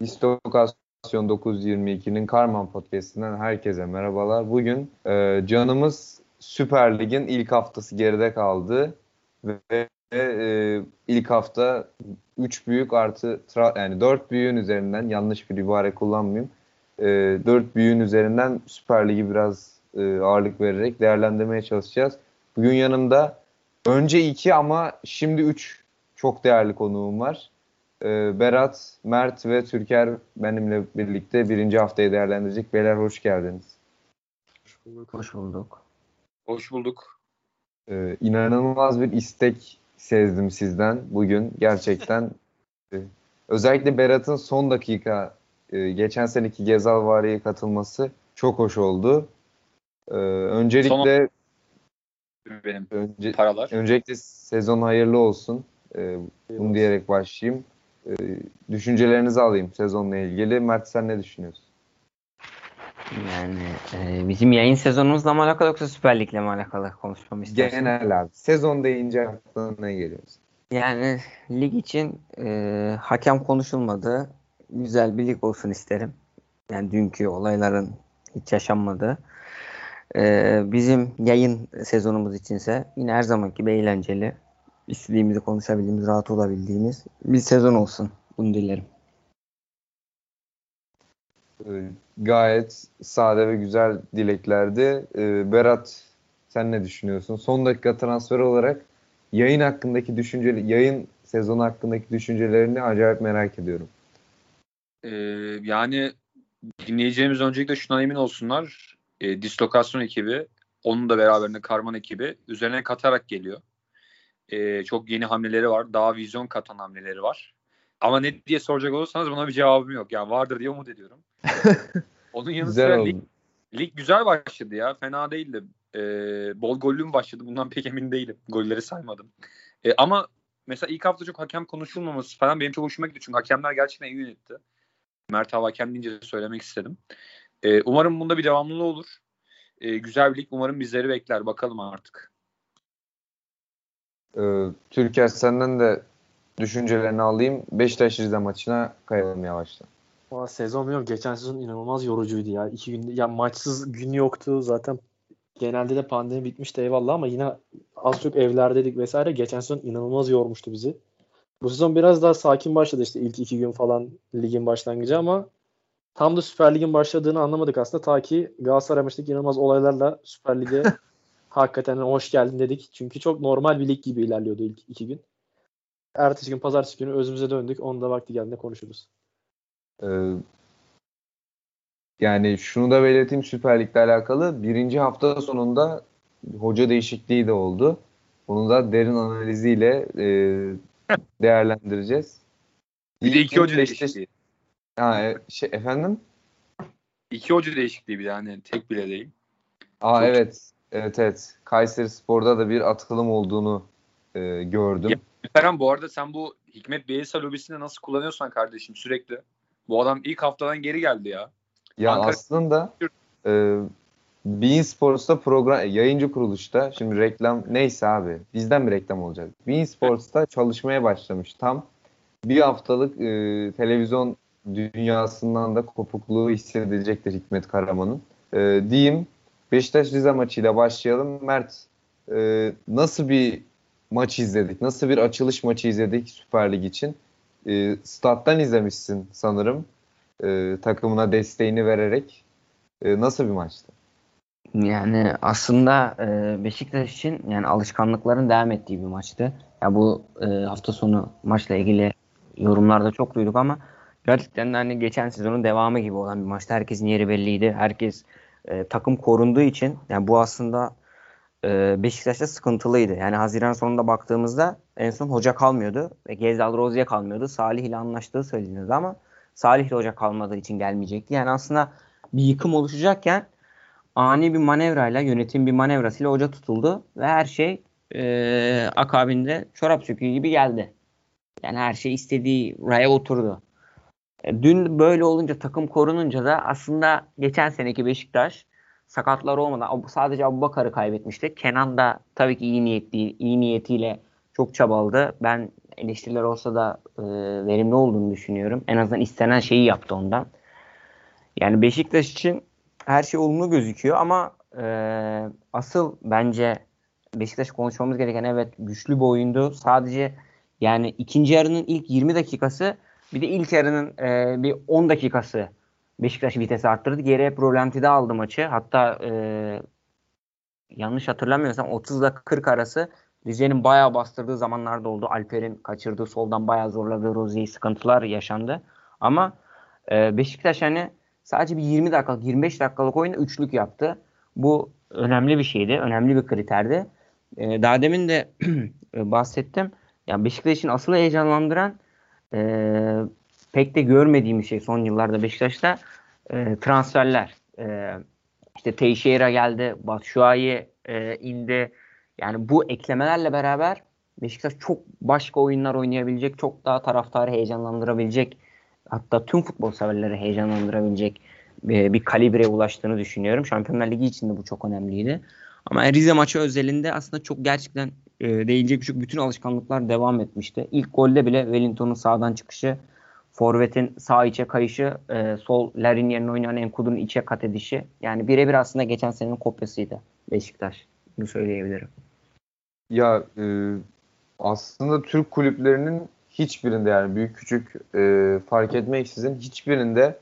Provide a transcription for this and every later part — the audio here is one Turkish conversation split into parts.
Distokasyon 922'nin Karman Podcast'inden herkese merhabalar. Bugün e, canımız Süper Lig'in ilk haftası geride kaldı ve e, ilk hafta 3 büyük artı yani 4 büyüğün üzerinden yanlış bir ibare kullanmayayım. E, 4 büyüğün üzerinden Süper Lig'i biraz e, ağırlık vererek değerlendirmeye çalışacağız. Bugün yanımda önce 2 ama şimdi 3 çok değerli konuğum var. Ee, Berat, Mert ve Türker benimle birlikte birinci haftayı değerlendirecek. Beyler hoş geldiniz. Hoş bulduk. Hoş bulduk. Hoş bulduk. Ee, inanılmaz bir istek sezdim sizden bugün. Gerçekten e, özellikle Berat'ın son dakika e, geçen seneki Gezal Vari'ye katılması çok hoş oldu. Ee, öncelikle son benim önce, paralar. Öncelikle sezon hayırlı olsun. Ee, bunu diyerek başlayayım. Ee, düşüncelerinizi alayım sezonla ilgili. Mert sen ne düşünüyorsun? Yani e, bizim yayın sezonumuzla mı alakalı yoksa Süper Lig'le mi alakalı konuşmamı istersin? Genel abi. Sezon deyince aklına ne geliyor? Yani lig için e, hakem konuşulmadı. Güzel bir lig olsun isterim. Yani dünkü olayların hiç yaşanmadığı. E, bizim yayın sezonumuz içinse yine her zamanki gibi eğlenceli istediğimizi konuşabildiğimiz, rahat olabildiğimiz bir sezon olsun. Bunu dilerim. Ee, gayet sade ve güzel dileklerdi. Ee, Berat sen ne düşünüyorsun? Son dakika transfer olarak yayın hakkındaki düşünceli yayın sezonu hakkındaki düşüncelerini acayip merak ediyorum. Ee, yani dinleyeceğimiz öncelikle şuna emin olsunlar. E, dislokasyon ekibi, onun da beraberinde Karman ekibi üzerine katarak geliyor. E, çok yeni hamleleri var. Daha vizyon katan hamleleri var. Ama ne diye soracak olursanız buna bir cevabım yok. Yani vardır diye umut ediyorum. Onun yanı sıra lig, lig güzel başladı ya. Fena değildi. E, bol gollü mü başladı? Bundan pek emin değilim. Golleri saymadım. E, ama mesela ilk hafta çok hakem konuşulmaması falan benim çok hoşuma gitti. Çünkü hakemler gerçekten iyi yönetti. Mert Hava hakem deyince söylemek istedim. E, umarım bunda bir devamlılığı olur. E, güzel bir lig. Umarım bizleri bekler. Bakalım artık. Ee, Türker senden de düşüncelerini alayım. Beşiktaş Rize maçına kayalım yavaştan. Aa, sezon bilmiyorum. Geçen sezon inanılmaz yorucuydu ya. İki gün ya maçsız gün yoktu. Zaten genelde de pandemi bitmişti eyvallah ama yine az çok evlerdeydik vesaire. Geçen sezon inanılmaz yormuştu bizi. Bu sezon biraz daha sakin başladı işte ilk iki gün falan ligin başlangıcı ama tam da Süper Lig'in başladığını anlamadık aslında. Ta ki Galatasaray maçındaki inanılmaz olaylarla Süper Lig'e hakikaten hoş geldin dedik. Çünkü çok normal bir lig gibi ilerliyordu ilk iki gün. Ertesi gün pazartesi günü özümüze döndük. Onu da vakti geldiğinde konuşuruz. Ee, yani şunu da belirteyim Süper Lig'le alakalı. Birinci hafta sonunda hoca değişikliği de oldu. Bunu da derin analiziyle e, değerlendireceğiz. Bir de iki hoca değişikliği. Ha, e, şey, efendim? İki hoca değişikliği bir de hani tek bile değil. Aa Çok evet. Evet evet. Kayseri Spor'da da bir atılım olduğunu e, gördüm. Ya, Ferhan bu arada sen bu Hikmet Bielsa lobisini nasıl kullanıyorsan kardeşim sürekli. Bu adam ilk haftadan geri geldi ya. Ya Ankara... aslında e, Bein Sports'ta program yayıncı kuruluşta şimdi reklam neyse abi bizden bir reklam olacak. Bein Sports'ta çalışmaya başlamış tam bir haftalık e, televizyon dünyasından da kopukluğu hissedecektir Hikmet Karaman'ın. E, diyeyim Beşiktaş Rize maçıyla başlayalım. Mert e, nasıl bir maç izledik? Nasıl bir açılış maçı izledik Süper Lig için? E, stat'tan izlemişsin sanırım. E, takımına desteğini vererek. E, nasıl bir maçtı? Yani aslında e, Beşiktaş için yani alışkanlıkların devam ettiği bir maçtı. Ya bu e, hafta sonu maçla ilgili yorumlarda çok duyduk ama gerçekten de hani geçen sezonun devamı gibi olan bir maçtı. Herkesin yeri belliydi. Herkes e, takım korunduğu için yani bu aslında e, Beşiktaş'ta sıkıntılıydı. Yani Haziran sonunda baktığımızda en son hoca kalmıyordu ve Gezdal Rozi'ye kalmıyordu. Salih ile anlaştığı söyleniyordu ama Salih ile hoca kalmadığı için gelmeyecekti. Yani aslında bir yıkım oluşacakken ani bir manevrayla yönetim bir manevrasıyla hoca tutuldu ve her şey e, akabinde çorap söküğü gibi geldi. Yani her şey istediği raya oturdu. E, dün böyle olunca takım korununca da aslında geçen seneki Beşiktaş sakatlar olmadan sadece Abubakar'ı kaybetmişti. Kenan da tabii ki iyi niyetli, iyi niyetiyle çok çabaladı. Ben eleştiriler olsa da e, verimli olduğunu düşünüyorum. En azından istenen şeyi yaptı ondan. Yani Beşiktaş için her şey olumlu gözüküyor ama e, asıl bence Beşiktaş konuşmamız gereken evet güçlü bir oyundu. Sadece yani ikinci yarının ilk 20 dakikası bir de ilk yarının e, bir 10 dakikası Beşiktaş vitesi arttırdı. Geriye Prolantide aldı maçı. Hatta e, yanlış hatırlamıyorsam 30 ile 40 arası Rize'nin bayağı bastırdığı zamanlarda oldu. Alper'in kaçırdığı soldan bayağı zorladığı Rozi'yi sıkıntılar yaşandı. Ama e, Beşiktaş hani sadece bir 20 dakikalık 25 dakikalık oyunda üçlük yaptı. Bu önemli bir şeydi. Önemli bir kriterdi. E, daha demin de bahsettim. Yani Beşiktaş'ın asıl heyecanlandıran e, pek de görmediğim şey son yıllarda Beşiktaş'ta e, transferler. E, işte Teixeira geldi, Batshuayi e, indi. Yani bu eklemelerle beraber Beşiktaş çok başka oyunlar oynayabilecek, çok daha taraftarı heyecanlandırabilecek, hatta tüm futbol severleri heyecanlandırabilecek bir, bir kalibreye ulaştığını düşünüyorum. Şampiyonlar Ligi için de bu çok önemliydi. Ama Rize maçı özelinde aslında çok gerçekten e, değinecek çok bütün alışkanlıklar devam etmişti. İlk golde bile Wellington'un sağdan çıkışı, Forvet'in sağ içe kayışı, e, sol Larin yerine oynayan Enkudu'nun içe kat edişi. Yani birebir aslında geçen senenin kopyasıydı Beşiktaş. Bunu söyleyebilirim. Ya e, aslında Türk kulüplerinin hiçbirinde yani büyük küçük e, fark etmeksizin hiçbirinde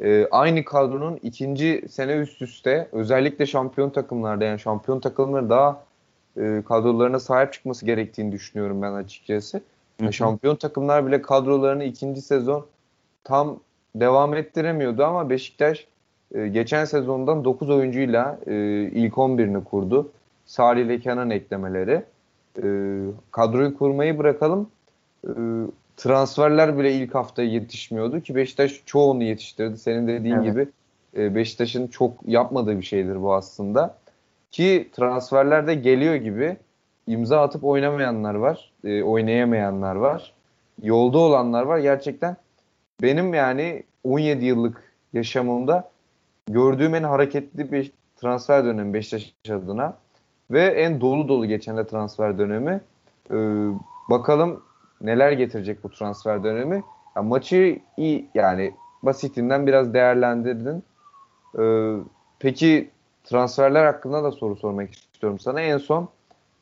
e, aynı kadronun ikinci sene üst üste özellikle şampiyon takımlarda yani şampiyon takımları daha e, kadrolarına sahip çıkması gerektiğini düşünüyorum ben açıkçası. Hı Şampiyon takımlar bile kadrolarını ikinci sezon tam devam ettiremiyordu ama Beşiktaş e, geçen sezondan 9 oyuncuyla e, ilk 11'ini kurdu. Salih ile Kenan eklemeleri. E, kadroyu kurmayı bırakalım. E, transferler bile ilk hafta yetişmiyordu ki Beşiktaş çoğunu yetiştirdi. Senin dediğin evet. gibi e, Beşiktaş'ın çok yapmadığı bir şeydir bu aslında. Ki transferler de geliyor gibi imza atıp oynamayanlar var. E, oynayamayanlar var. Yolda olanlar var. Gerçekten benim yani 17 yıllık yaşamımda gördüğüm en hareketli bir transfer dönemi Beşiktaş adına ve en dolu dolu geçen de transfer dönemi. Ee, bakalım neler getirecek bu transfer dönemi. Ya, maçı iyi yani basitinden biraz değerlendirdin. Ee, peki transferler hakkında da soru sormak istiyorum sana. En son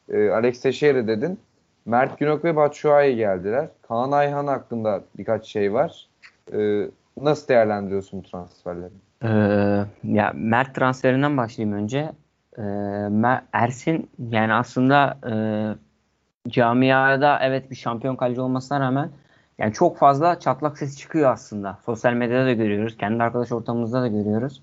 e, Alex Teixeira dedin. Mert Günok ve Batshuayi geldiler. Kaan Ayhan hakkında birkaç şey var. Ee, nasıl değerlendiriyorsun bu transferleri? Ee, ya Mert transferinden başlayayım önce. Ee, Ersin yani aslında e, camiada evet bir şampiyon kaleci olmasına rağmen yani çok fazla çatlak sesi çıkıyor aslında. Sosyal medyada da görüyoruz. Kendi arkadaş ortamımızda da görüyoruz.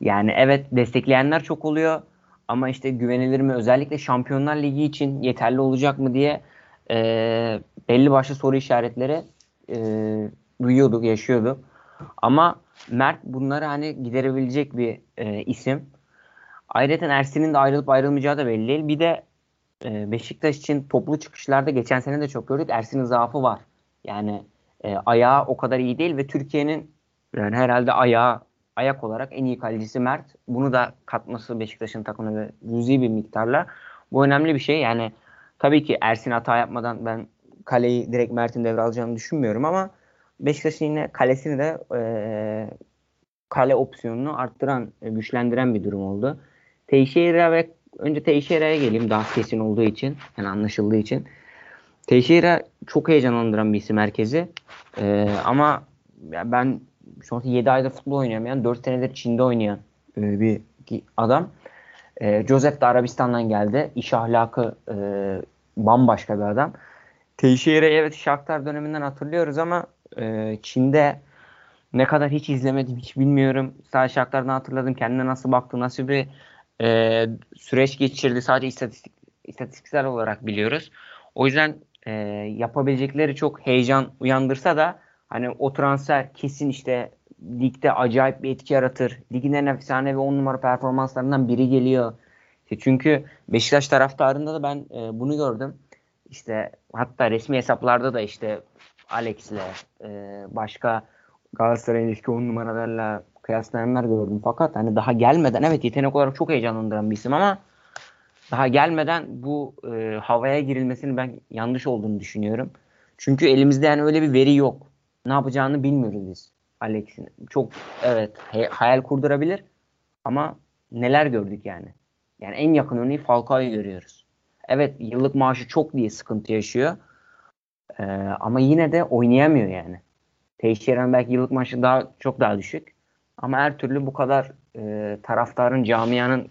Yani evet destekleyenler çok oluyor. Ama işte güvenilir mi? Özellikle Şampiyonlar Ligi için yeterli olacak mı diye e, belli başlı soru işaretleri e, duyuyorduk, yaşıyorduk. Ama Mert bunları hani giderebilecek bir e, isim. Ayrıca Ersin'in de ayrılıp ayrılmayacağı da belli değil. Bir de e, Beşiktaş için toplu çıkışlarda geçen sene de çok gördük. Ersin'in zaafı var. Yani e, ayağı o kadar iyi değil ve Türkiye'nin yani herhalde ayağı ayak olarak en iyi kalecisi Mert. Bunu da katması Beşiktaş'ın takımına cüzi bir miktarla. Bu önemli bir şey. Yani tabii ki Ersin hata yapmadan ben kaleyi direkt Mert'in devralacağını düşünmüyorum ama Beşiktaş'ın yine kalesini de e, kale opsiyonunu arttıran, e, güçlendiren bir durum oldu. Teixeira ve önce Teixeira'ya geleyim daha kesin olduğu için, yani anlaşıldığı için. Teixeira çok heyecanlandıran bir isim merkezi. Ee, ama ben an 7 ayda futbol oynayamayan, 4 senedir Çin'de oynayan e, bir adam. E, Joseph de Arabistan'dan geldi. İş ahlakı e, bambaşka bir adam. Teixeira'yı evet Shakhtar döneminden hatırlıyoruz ama e, Çin'de ne kadar hiç izlemedim hiç bilmiyorum. Sadece Shakhtar'dan hatırladım. Kendine nasıl baktı, nasıl bir e, süreç geçirdi. Sadece istatistik, istatistiksel olarak biliyoruz. O yüzden e, yapabilecekleri çok heyecan uyandırsa da hani o transfer kesin işte ligde acayip bir etki yaratır. Ligin en efsane ve on numara performanslarından biri geliyor. İşte çünkü Beşiktaş taraftarında da ben e, bunu gördüm. İşte hatta resmi hesaplarda da işte Alex'le e, başka Galatasaray'ın ilişki on numaralarla kıyaslayanlar gördüm. Fakat hani daha gelmeden evet yetenek olarak çok heyecanlandıran bir isim ama daha gelmeden bu e, havaya girilmesinin ben yanlış olduğunu düşünüyorum. Çünkü elimizde yani öyle bir veri yok. Ne yapacağını bilmiyoruz biz Alex'in. Çok evet hayal kurdurabilir ama neler gördük yani. Yani en yakın örneği Falcao'yu görüyoruz. Evet yıllık maaşı çok diye sıkıntı yaşıyor. Ee, ama yine de oynayamıyor yani. Teixeira'nın belki yıllık maaşı daha çok daha düşük. Ama her türlü bu kadar e, taraftarın, camianın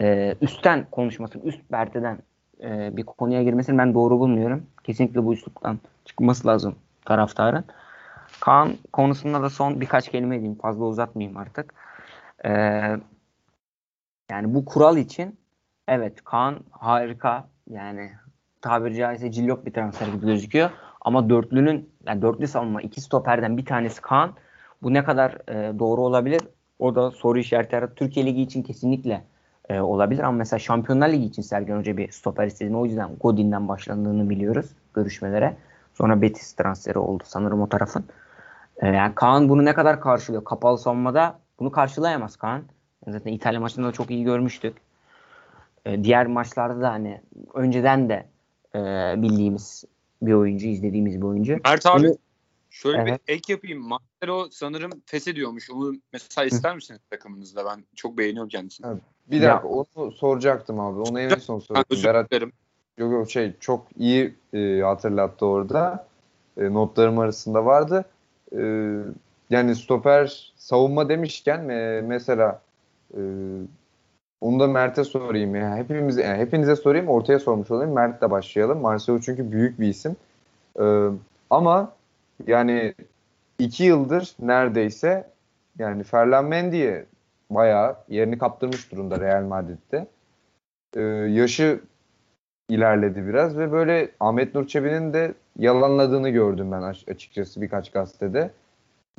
e, üstten konuşmasını, üst berteden e, bir konuya girmesini ben doğru bulmuyorum. Kesinlikle bu üsluptan çıkması lazım taraftarın. Kaan konusunda da son birkaç kelime edeyim. Fazla uzatmayayım artık. Ee, yani bu kural için evet Kaan harika. Yani tabiri caizse cillop bir transfer gibi gözüküyor. Ama dörtlünün yani dörtlü savunma iki stoperden bir tanesi Kaan. Bu ne kadar e, doğru olabilir? O da soru işareti. Türkiye Ligi için kesinlikle e, olabilir. Ama mesela Şampiyonlar Ligi için Sergen Hoca bir stoper istediğini o yüzden Godin'den başlandığını biliyoruz görüşmelere. Sonra Betis transferi oldu sanırım o tarafın. E, yani Kaan bunu ne kadar karşılıyor? Kapalı savunmada bunu karşılayamaz Kaan. Zaten İtalya maçında da çok iyi görmüştük. E, diğer maçlarda da hani önceden de e, bildiğimiz bir oyuncu, izlediğimiz bir oyuncu. Mert abi bunu, şöyle evet. bir ek yapayım. Marcelo sanırım feshediyormuş. Onu mesela ister misiniz takımınızda? Ben çok beğeniyorum kendisini. Evet. Bir dakika ya. onu soracaktım abi. Onu en son soracaktım. Özür Berat, dilerim. Yok yok şey çok iyi e, hatırlattı orada. E, notlarım arasında vardı. E, yani stoper savunma demişken e, mesela e, onu da Mert'e sorayım ya. Hepimiz yani hepinize sorayım, ortaya sormuş olayım. Mert'le başlayalım. Marcelo çünkü büyük bir isim. Ee, ama yani iki yıldır neredeyse yani Ferland Mendy'ye bayağı yerini kaptırmış durumda Real Madrid'de. Ee, yaşı ilerledi biraz ve böyle Ahmet Nur Çebi'nin de yalanladığını gördüm ben açıkçası birkaç gazetede.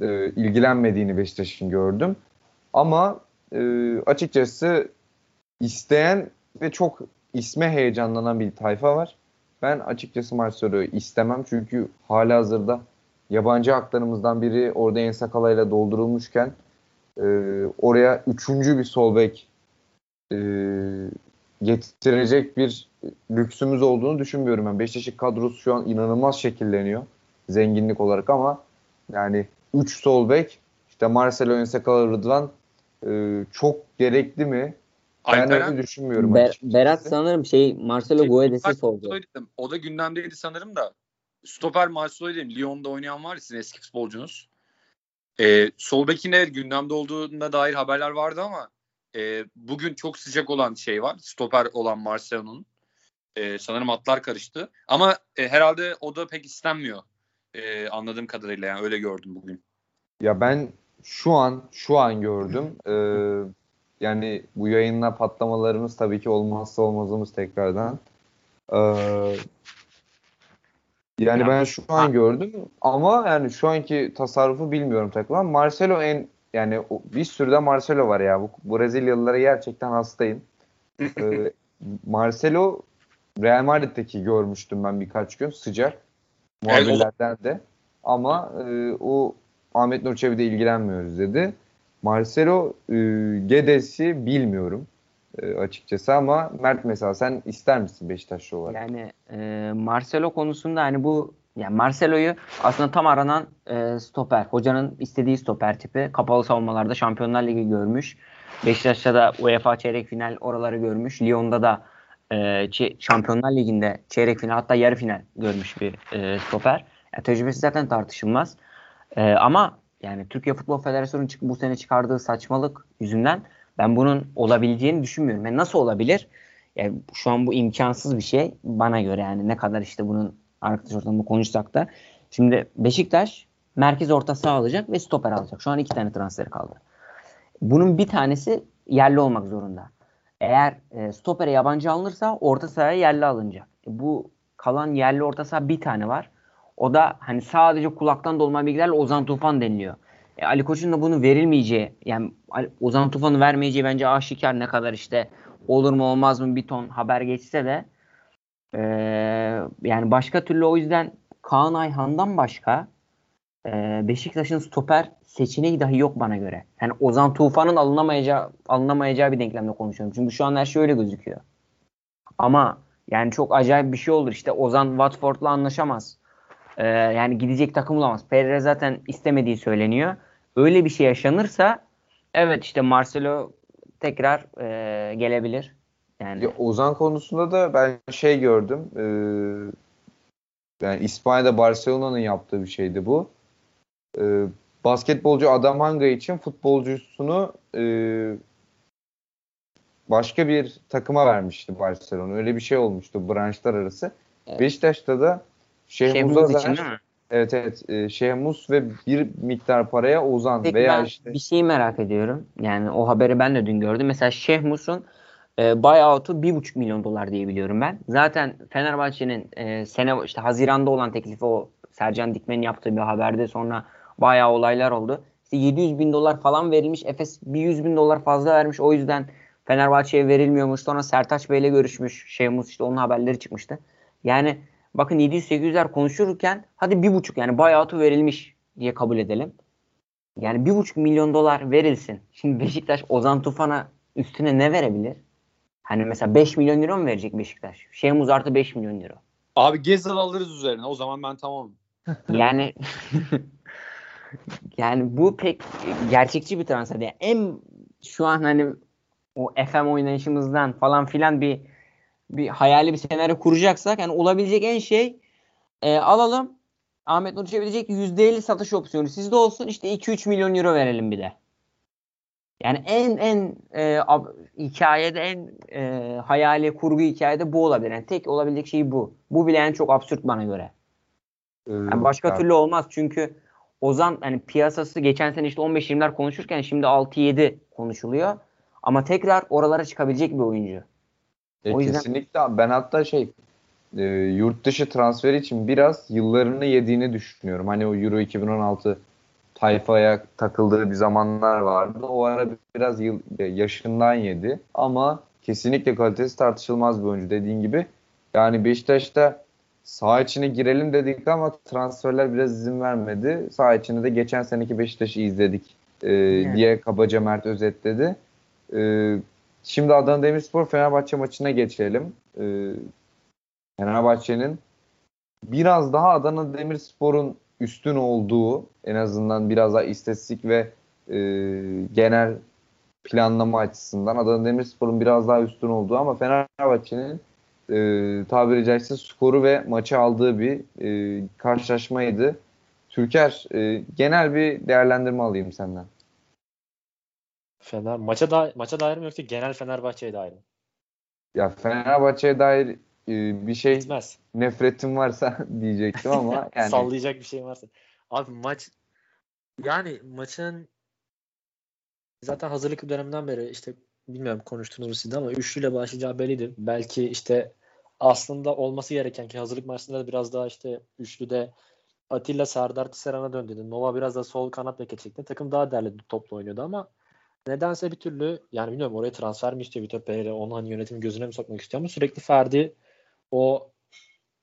Ee, ilgilenmediğini Beşiktaş'ın gördüm. Ama e, açıkçası isteyen ve çok isme heyecanlanan bir tayfa var. Ben açıkçası Marcelo'yu istemem çünkü hala hazırda yabancı haklarımızdan biri orada Ensakala ile doldurulmuşken e, oraya üçüncü bir sol bek e, getirecek bir lüksümüz olduğunu düşünmüyorum. Ben Beşiktaş'ın kadrosu şu an inanılmaz şekilleniyor zenginlik olarak ama yani 3 sol bek işte Marcelo Ensakala Rıdvan e, çok gerekli mi? Ben öyle düşünmüyorum. Ber, Berat sanırım şey Marcelo Guedes'i sordu. O da gündemdeydi sanırım da. Stoper Marcelo dedim. Lyon'da oynayan var sizin eski futbolcunuz. Ee, sol bekin evet gündemde olduğuna dair haberler vardı ama e, bugün çok sıcak olan şey var. Stoper olan Marcelo'nun. E, sanırım atlar karıştı. Ama e, herhalde o da pek istenmiyor. E, anladığım kadarıyla yani öyle gördüm bugün. Ya ben şu an şu an gördüm. Ee, yani bu yayınla patlamalarımız tabii ki olmazsa olmazımız tekrardan. Ee, yani ben şu an gördüm ama yani şu anki tasarrufu bilmiyorum takılan. Marcelo en yani bir sürü de Marcelo var ya. Bu Brezilyalılara gerçekten hastayım. ee, Marcelo Real Madrid'deki görmüştüm ben birkaç gün sıcak muhabirlerden de. Ama e, o Ahmet Nur Çebi'de ilgilenmiyoruz dedi. Marcelo e, Gedes'i bilmiyorum e, açıkçası ama Mert mesela sen ister misin Beşiktaşlı olarak? Yani e, Marcelo konusunda hani bu yani Marcelo'yu aslında tam aranan e, stoper. Hocanın istediği stoper tipi. Kapalı savunmalarda Şampiyonlar Ligi görmüş. Beşiktaş'ta da UEFA çeyrek final oraları görmüş. Lyon'da da e, Şampiyonlar Ligi'nde çeyrek final hatta yarı final görmüş bir e, stoper. Yani tecrübesi zaten tartışılmaz. E, ama yani Türkiye Futbol Federasyonu bu sene çıkardığı saçmalık yüzünden ben bunun olabileceğini düşünmüyorum. Yani nasıl olabilir? Yani şu an bu imkansız bir şey bana göre yani ne kadar işte bunun arkadaş ortamında konuşsak da. Şimdi Beşiktaş merkez orta saha alacak ve stoper alacak. Şu an iki tane transferi kaldı. Bunun bir tanesi yerli olmak zorunda. Eğer e, stopere yabancı alınırsa orta sahaya yerli alınacak. E, bu kalan yerli orta saha bir tane var. O da hani sadece kulaktan dolma bilgilerle Ozan Tufan deniliyor. E, Ali Koç'un da bunu verilmeyeceği yani Ozan Tufan'ı vermeyeceği bence aşikar ne kadar işte olur mu olmaz mı bir ton haber geçse de e, yani başka türlü o yüzden Kaan Ayhan'dan başka e, Beşiktaş'ın stoper seçeneği dahi yok bana göre. Yani Ozan Tufan'ın alınamayacağı, alınamayacağı bir denklemde konuşuyorum. Çünkü şu an her şey öyle gözüküyor. Ama yani çok acayip bir şey olur. İşte Ozan Watford'la anlaşamaz. e, yani gidecek takım bulamaz. Pereira zaten istemediği söyleniyor. Öyle bir şey yaşanırsa evet işte Marcelo tekrar e, gelebilir. Yani Ya Ozan konusunda da ben şey gördüm. E, yani İspanya'da Barcelona'nın yaptığı bir şeydi bu. E, basketbolcu Adam Hanga için futbolcusunu e, başka bir takıma vermişti Barcelona. Öyle bir şey olmuştu branşlar arası. Evet. Beşiktaş'ta da Şehmuz Muz'a için? Evet evet. E, Şeyh Muz ve bir miktar paraya Ozan Peki veya ben işte bir şeyi merak ediyorum. Yani o haberi ben de dün gördüm. Mesela Şehmus'un e, buyout'u 1,5 milyon dolar diye biliyorum ben. Zaten Fenerbahçe'nin e, sene işte Haziran'da olan teklifi o Sercan Dikmen'in yaptığı bir haberde sonra bayağı olaylar oldu. İşte 700 bin dolar falan verilmiş. Efes bir 100 bin dolar fazla vermiş. O yüzden Fenerbahçe'ye verilmiyormuş. Sonra Sertaç Bey'le görüşmüş. Şehmus işte onun haberleri çıkmıştı. Yani bakın 700-800'ler konuşurken hadi 1,5 yani buyout'u verilmiş diye kabul edelim. Yani bir buçuk milyon dolar verilsin. Şimdi Beşiktaş Ozan Tufan'a üstüne ne verebilir? Hani mesela 5 milyon euro mu verecek Beşiktaş? Şehmuz artı 5 milyon euro. Abi Gezal alırız üzerine. O zaman ben tamamım. Yani yani bu pek gerçekçi bir transfer değil. En şu an hani o FM oynayışımızdan falan filan bir bir hayali bir senaryo kuracaksak yani olabilecek en şey e, alalım Ahmet Nur ki %50 satış opsiyonu sizde olsun işte 2-3 milyon euro verelim bir de. Yani en en e, ab- hikayede en e, hayali kurgu hikayede bu olabilir. Yani tek olabilecek şey bu. Bu bile en çok absürt bana göre. e, Yani başka türlü olmaz çünkü Ozan hani piyasası geçen sene işte 15-20'ler konuşurken şimdi 6-7 konuşuluyor. Ama tekrar oralara çıkabilecek bir oyuncu. E, O yüzden- Kesinlikle ben hatta şey e, yurt dışı transferi için biraz yıllarını yediğini düşünüyorum. Hani o Euro 2016 tayfaya takıldığı bir zamanlar vardı. O ara biraz yıl, e, yaşından yedi ama kesinlikle kalitesi tartışılmaz bir oyuncu dediğin gibi. Yani Beşiktaş'ta saha içine girelim dedik ama transferler biraz izin vermedi. Saha içinde de geçen seneki Beşiktaş'ı izledik e, diye kabaca Mert özetledi. E, Şimdi Adana Demirspor Fenerbahçe maçına geçelim. Ee, Fenerbahçe'nin biraz daha Adana Demirspor'un üstün olduğu en azından biraz daha istatistik ve e, genel planlama açısından Adana Demirspor'un biraz daha üstün olduğu ama Fenerbahçe'nin e, tabiri caizse skoru ve maçı aldığı bir e, karşılaşmaydı. Türker e, genel bir değerlendirme alayım senden. Fener maça da maça dair mi yoksa genel Fenerbahçe'ye dair mi? Ya Fenerbahçe'ye dair e, bir şey Gitmez. nefretim varsa diyecektim ama yani Sallayacak bir şey varsa. Abi maç yani maçın zaten hazırlık döneminden beri işte bilmiyorum konuştunuz mu siz de ama üçlüyle başlayacağı belliydi. Belki işte aslında olması gereken ki hazırlık maçında da biraz daha işte üçlüde Atilla Serdar Tisseran'a döndü. Nova biraz da sol kanat beke çekti. Takım daha değerli topla oynuyordu ama nedense bir türlü yani bilmiyorum oraya transfer mi istiyor Vitor Pereira onu hani yönetimin gözüne mi sokmak istiyor ama sürekli Ferdi o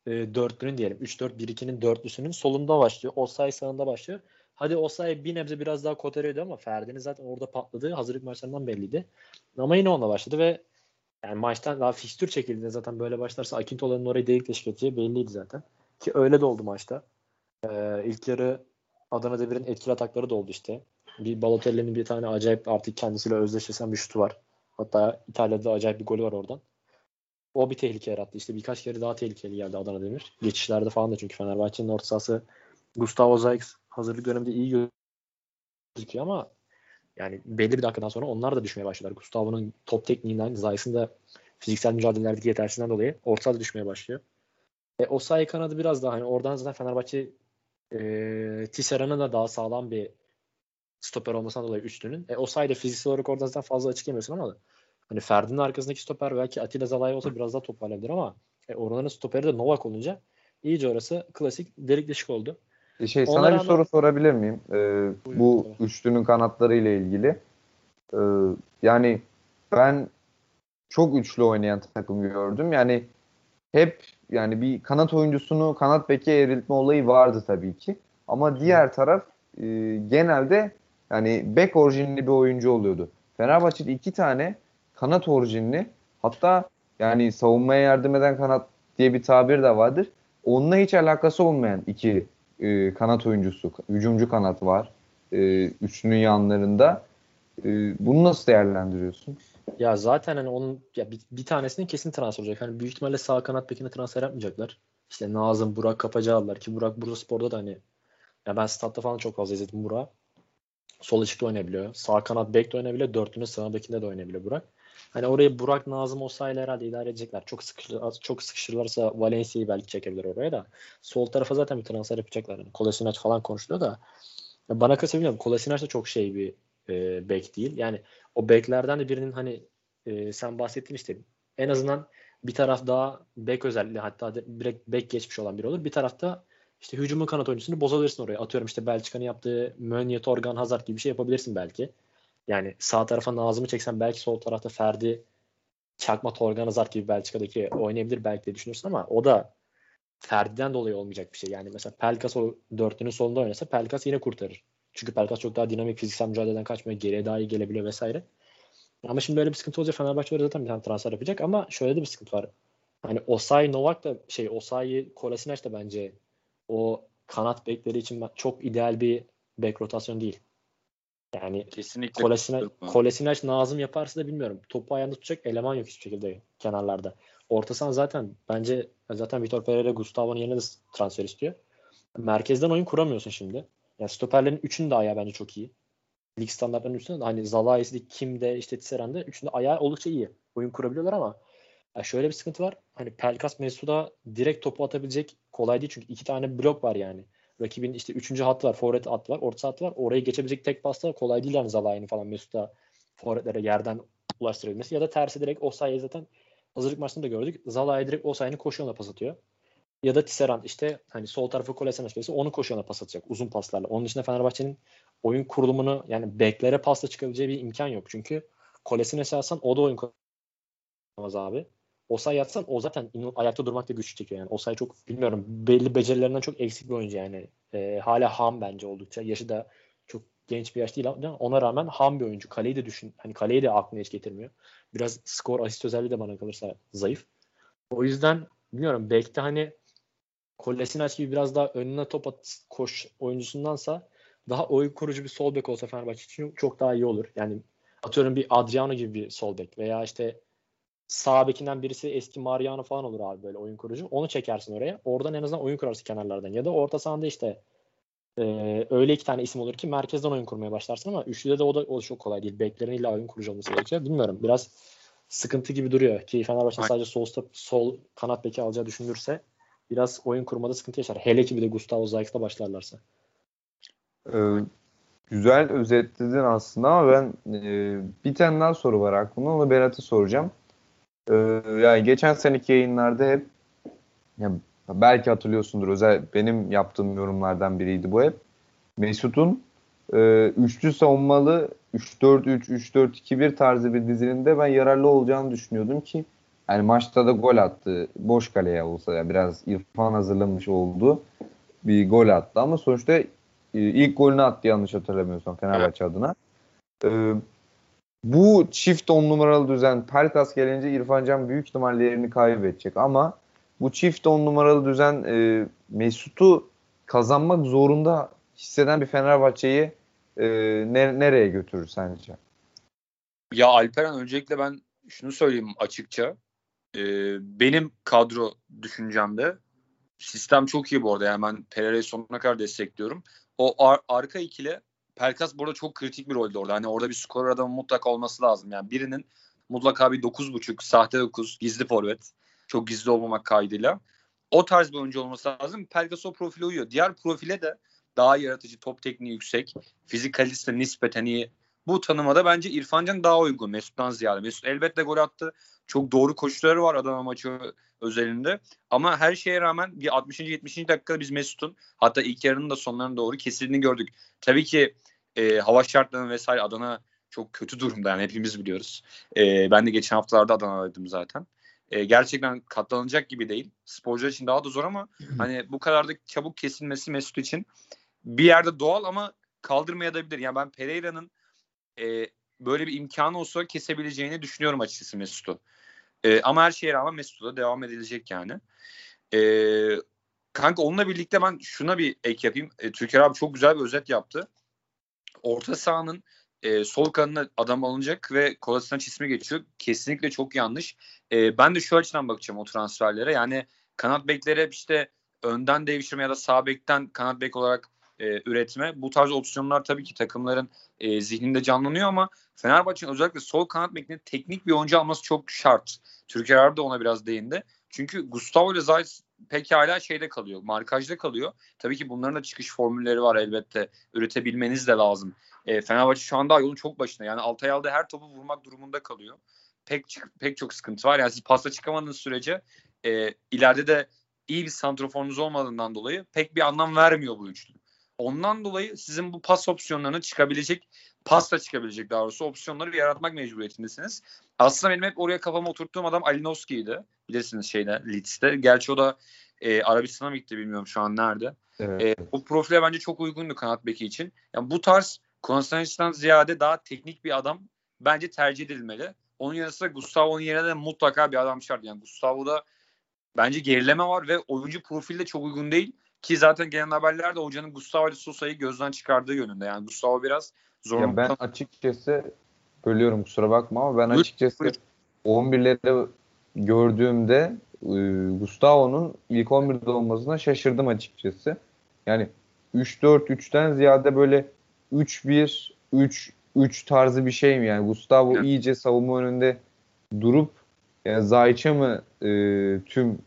e, dörtlünün diyelim 3-4-1-2'nin dörtlüsünün solunda başlıyor. Osay sağında başlıyor. Hadi Osay bir nebze biraz daha kotarıyordu ama Ferdi'nin zaten orada patladığı hazırlık maçlarından belliydi. Ama yine onunla başladı ve yani maçtan daha fikstür çekildiğinde zaten böyle başlarsa Akintola'nın oraya delik deşik edeceği belliydi zaten. Ki öyle de oldu maçta. Ee, ilk yarı Adana Demir'in etkili atakları da oldu işte. Bir Balotelli'nin bir tane acayip artık kendisiyle özdeşleşen bir şutu var. Hatta İtalya'da acayip bir golü var oradan. O bir tehlike yarattı. İşte birkaç kere daha tehlikeli geldi Adana Demir. Geçişlerde falan da çünkü Fenerbahçe'nin orta sahası Gustavo Zayx hazırlık döneminde iyi gözüküyor ama yani belli bir dakikadan sonra onlar da düşmeye başladılar. Gustavo'nun top tekniğinden, Zayx'ın da fiziksel mücadelelerdeki yetersizliğinden dolayı orta sahada düşmeye başlıyor. E, o sahayı kanadı biraz daha hani oradan zaten Fenerbahçe e, Tisserand'ın da daha sağlam bir stoper olmasından dolayı üçlünün. E, o sayede fiziksel olarak oradan zaten fazla açık yemiyorsun ama hani Ferdi'nin arkasındaki stoper belki Atilla Zalay olsa biraz daha toparlayabilir ama e, oranın stoperi de Novak olunca iyice orası klasik delik deşik oldu. E Şey Ona sana bir soru sorabilir miyim? Ee, Buyurun, bu tabii. üçlünün kanatları ile ilgili. Ee, yani ben çok üçlü oynayan takım gördüm. Yani hep yani bir kanat oyuncusunu kanat beke evriltme olayı vardı tabii ki. Ama diğer taraf e, genelde yani bek orijinli bir oyuncu oluyordu. Fenerbahçe'de iki tane kanat orijinli hatta yani savunmaya yardım eden kanat diye bir tabir de vardır. onunla hiç alakası olmayan iki e, kanat oyuncusu, hücumcu kanat var. E, üçlünün yanlarında. E, bunu nasıl değerlendiriyorsun? Ya zaten hani onun ya bir, bir tanesinin kesin transfer olacak. Hani büyük ihtimalle sağ kanat bekine transfer yapmayacaklar. İşte Nazım, Burak Kapacı aldılar ki Burak Bursa Spor'da da hani ya ben statta falan çok fazla izledim Burak. Sol açıkta oynayabiliyor. Sağ kanat bek de oynayabiliyor. Dörtlünün sağ bekinde de oynayabiliyor Burak. Hani oraya Burak Nazım olsaydı herhalde idare edecekler. Çok sıkışır, çok sıkışırlarsa Valencia'yı belki çekebilir oraya da. Sol tarafa zaten bir transfer yapacaklar. Yani Kolasinac falan konuşuluyor da. Bana kalırsa bilmiyorum. Kolasinac da çok şey bir e, bek değil. Yani o beklerden de birinin hani e, sen bahsettin işte en azından bir taraf daha bek özelliği hatta direkt bek geçmiş olan biri olur. Bir tarafta işte hücumun kanat oyuncusunu bozabilirsin oraya. Atıyorum işte Belçika'nın yaptığı Meunier, Torgan, Hazard gibi bir şey yapabilirsin belki. Yani sağ tarafa Nazım'ı çeksen belki sol tarafta Ferdi, Çakma, Torgan, Hazard gibi Belçika'daki oynayabilir belki de düşünürsün ama o da Ferdi'den dolayı olmayacak bir şey. Yani mesela Pelkas o dörtlünün solunda oynasa Pelkas yine kurtarır. Çünkü Pelkas çok daha dinamik fiziksel mücadeleden kaçmıyor. Geriye daha iyi gelebiliyor vesaire. Ama şimdi böyle bir sıkıntı olacak. Fenerbahçe zaten bir tane transfer yapacak ama şöyle de bir sıkıntı var. Hani Osay Novak da şey Osay Kolasinac da bence o kanat bekleri için çok ideal bir bek rotasyon değil. Yani kesinlikle Kolasinac, Kolasinac Nazım yaparsa da bilmiyorum. Topu ayağında tutacak eleman yok hiçbir şekilde kenarlarda. Orta sahan zaten bence zaten Vitor Pereira Gustavo'nun yerine de transfer istiyor. Merkezden oyun kuramıyorsun şimdi. Yani stoperlerin üçünün de ayağı bence çok iyi. Lig standartlarının üstünde de hani Zalai'si Kim'de işte Tisserand'da üçünde ayağı oldukça iyi. Oyun kurabiliyorlar ama yani şöyle bir sıkıntı var. Hani Pelkas Mesut'a direkt topu atabilecek kolay değil çünkü iki tane blok var yani. Rakibin işte üçüncü hattı var, forvet hattı var, orta hattı var. Orayı geçebilecek tek pasta kolay değil yani Zalai'nin falan Mesut'a forvetlere yerden ulaştırabilmesi. Ya da tersi direkt o sayede zaten hazırlık maçında da gördük. Zalai direkt o sayını koşuyorla pas atıyor. Ya da Tisserand işte hani sol tarafı Kolesen açıkçası onu koşuyorla pas atacak uzun paslarla. Onun dışında Fenerbahçe'nin oyun kurulumunu yani beklere pasla çıkabileceği bir imkan yok. Çünkü Kolesine alsan o da oyun kuramaz abi. Osay yatsan o zaten ayakta durmakta güç çekiyor yani. Osay çok bilmiyorum belli becerilerinden çok eksik bir oyuncu yani. E, hala ham bence oldukça. Yaşı da çok genç bir yaş değil ama ona rağmen ham bir oyuncu. Kaleyi de düşün. Hani kaleyi de aklına hiç getirmiyor. Biraz skor asist özelliği de bana kalırsa zayıf. O yüzden bilmiyorum belki hani Kolasinac gibi biraz daha önüne top at, koş oyuncusundansa daha oyun kurucu bir sol bek olsa Fenerbahçe için çok daha iyi olur. Yani atıyorum bir Adriano gibi bir sol bek veya işte sağ bekinden birisi eski Mariano falan olur abi böyle oyun kurucu. Onu çekersin oraya. Oradan en azından oyun kurarsın kenarlardan. Ya da orta sahanda işte e, öyle iki tane isim olur ki merkezden oyun kurmaya başlarsın ama üçlüde de o da o çok kolay değil. Beklerin illa oyun kurucu olması gerekiyor. Bilmiyorum. Biraz sıkıntı gibi duruyor ki Fenerbahçe sadece sol sol kanat beki alacağı düşünülürse biraz oyun kurmada sıkıntı yaşar. Hele ki bir de Gustavo Zayt'la başlarlarsa. Ee, güzel özetledin aslında ama ben e, bir tane daha soru var aklımda. Onu Berat'a soracağım. Ee, yani geçen seneki yayınlarda hep ya belki hatırlıyorsundur özel benim yaptığım yorumlardan biriydi bu hep. Mesut'un e, üçlü savunmalı 3-4-3, 3-4-2-1 tarzı bir dizilinde ben yararlı olacağını düşünüyordum ki yani maçta da gol attı. Boş kaleye olsa ya biraz İrfan hazırlamış oldu. Bir gol attı ama sonuçta e, ilk golünü attı yanlış hatırlamıyorsam Fenerbahçe evet. adına. Ee, bu çift on numaralı düzen Pelkas gelince İrfan Can büyük ihtimalle yerini kaybedecek ama bu çift on numaralı düzen e, Mesut'u kazanmak zorunda hisseden bir Fenerbahçe'yi e, ne, nereye götürür sence? Ya Alperen öncelikle ben şunu söyleyeyim açıkça. E, benim kadro düşüncemde sistem çok iyi bu arada. Yani ben Pereira'yı sonuna kadar destekliyorum. O ar- arka ikili Pelkas burada çok kritik bir rolde orada. Hani orada bir skor adamı mutlaka olması lazım. Yani birinin mutlaka bir 9.5, sahte 9, gizli forvet. Çok gizli olmamak kaydıyla. O tarz bir oyuncu olması lazım. Pelkas o profile uyuyor. Diğer profile de daha yaratıcı, top tekniği yüksek, fizik kalitesi nispeten iyi. Bu tanımada bence İrfan Can daha uygun Mesut'tan ziyade. Mesut elbette gol attı. Çok doğru koşuları var Adana maçı özelinde. Ama her şeye rağmen bir 60. 70. dakikada biz Mesut'un hatta ilk yarının da sonlarına doğru kesildiğini gördük. Tabii ki e, hava şartlarının vesaire Adana çok kötü durumda yani hepimiz biliyoruz. E, ben de geçen haftalarda Adana'daydım zaten. E, gerçekten katlanacak gibi değil. Sporcular için daha da zor ama hani bu kadar da çabuk kesilmesi Mesut için bir yerde doğal ama kaldırmayabilir. Yani ben Pereira'nın e, böyle bir imkanı olsa kesebileceğini düşünüyorum açıkçası Mesut'u. E, ama her şeye rağmen Mesut'u da devam edilecek yani. E, kanka onunla birlikte ben şuna bir ek yapayım. E, Türker abi çok güzel bir özet yaptı. Orta sahanın e, sol kanına adam alınacak ve Kolasinac ismi geçiyor. Kesinlikle çok yanlış. E, ben de şu açıdan bakacağım o transferlere. Yani kanat bekleri hep işte önden devşirme ya da sağ bekten kanat bek olarak e, üretme. Bu tarz opsiyonlar tabii ki takımların e, zihninde canlanıyor ama Fenerbahçe'nin özellikle sol kanat bekinin teknik bir oyuncu alması çok şart. Türkiye de ona biraz değindi. Çünkü Gustavo ile Zayt pekala şeyde kalıyor, markajda kalıyor. Tabii ki bunların da çıkış formülleri var elbette. Üretebilmeniz de lazım. E, Fenerbahçe şu anda yolun çok başında. Yani Altay aldığı her topu vurmak durumunda kalıyor. Pek pek çok sıkıntı var. Yani siz pasta çıkamadığınız sürece e, ileride de iyi bir santroforunuz olmadığından dolayı pek bir anlam vermiyor bu üçlü. Ondan dolayı sizin bu pas opsiyonlarına çıkabilecek, pasta çıkabilecek daha doğrusu opsiyonları yaratmak mecburiyetindesiniz. Aslında benim hep oraya kafama oturttuğum adam Alinovski'ydi. Bilirsiniz şeyde Leeds'te. Gerçi o da e, Arabistan'a mı gitti bilmiyorum şu an nerede. Evet. E, o profile bence çok uygundu kanat beki için. Yani bu tarz Konstantins'ten ziyade daha teknik bir adam bence tercih edilmeli. Onun yanı sıra Gustavo'nun yerine de mutlaka bir adam şart. Yani Gustavo'da bence gerileme var ve oyuncu profili de çok uygun değil. Ki zaten gelen haberlerde hocanın Gustavo Sosa'yı gözden çıkardığı yönünde. Yani Gustavo biraz zor. Ya ben açıkçası bölüyorum kusura bakma ama ben açıkçası buyur. 11'leri gördüğümde e, Gustavo'nun ilk 11'de olmasına şaşırdım açıkçası. Yani 3-4-3'ten ziyade böyle 3-1 3 3 tarzı bir şey mi yani Gustavo evet. iyice savunma önünde durup yani Zayç'a mı e, tüm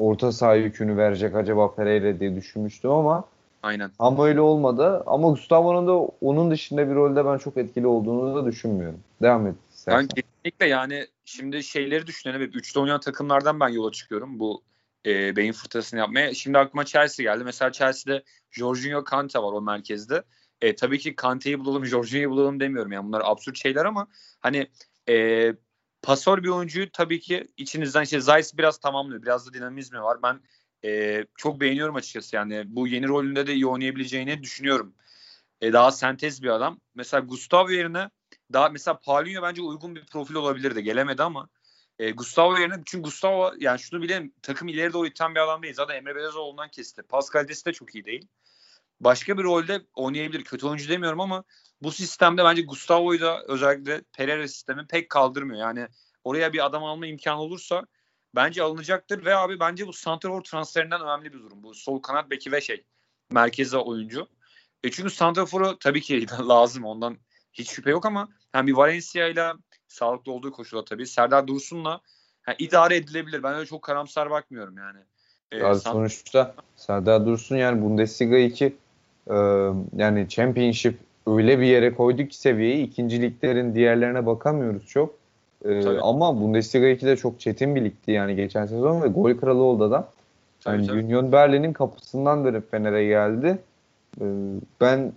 orta saha yükünü verecek acaba Pereira diye düşünmüştüm ama Aynen. Ama öyle olmadı. Ama Gustavo'nun da onun dışında bir rolde ben çok etkili olduğunu da düşünmüyorum. Devam et. Ben kesinlikle yani şimdi şeyleri düşünelim. Hep üçlü oynayan takımlardan ben yola çıkıyorum bu e, beyin fırtınasını yapmaya. Şimdi aklıma Chelsea geldi. Mesela Chelsea'de Jorginho Kante var o merkezde. E, tabii ki Kante'yi bulalım, Jorginho'yu bulalım demiyorum. Yani bunlar absürt şeyler ama hani e, pasör bir oyuncuyu tabii ki içinizden işte Zeiss biraz tamamlıyor. Biraz da dinamizmi var. Ben e, çok beğeniyorum açıkçası. Yani bu yeni rolünde de iyi oynayabileceğini düşünüyorum. E, daha sentez bir adam. Mesela Gustavo yerine daha mesela Paulinho bence uygun bir profil olabilirdi. Gelemedi ama e, Gustavo yerine çünkü Gustavo yani şunu bile takım ileri doğru iten bir adam değil. Zaten Emre Belezoğlu'ndan kesti. Pas kalitesi de çok iyi değil. Başka bir rolde oynayabilir. Kötü oyuncu demiyorum ama bu sistemde bence Gustavo'yu da özellikle Pereira sistemi pek kaldırmıyor. Yani oraya bir adam alma imkanı olursa bence alınacaktır ve abi bence bu santrafor transferinden önemli bir durum. Bu sol kanat beki ve şey merkeze oyuncu. E çünkü santraforu tabii ki lazım ondan hiç şüphe yok ama yani bir Valencia ile sağlıklı olduğu koşulda tabii Serdar Dursun'la yani idare edilebilir. Ben öyle çok karamsar bakmıyorum yani. Ee, yani sonuçta Serdar Dursun yani Bundesliga 2 e, yani Championship öyle bir yere koyduk ki seviyeyi ikinciliklerin diğerlerine bakamıyoruz çok. Ee, ama Bundesliga 2'de çok çetin bir ligdi yani geçen sezon ve gol kralı oldu adam. Yani tabii, Union Berlin'in kapısından dönüp Fener'e geldi. Ee, ben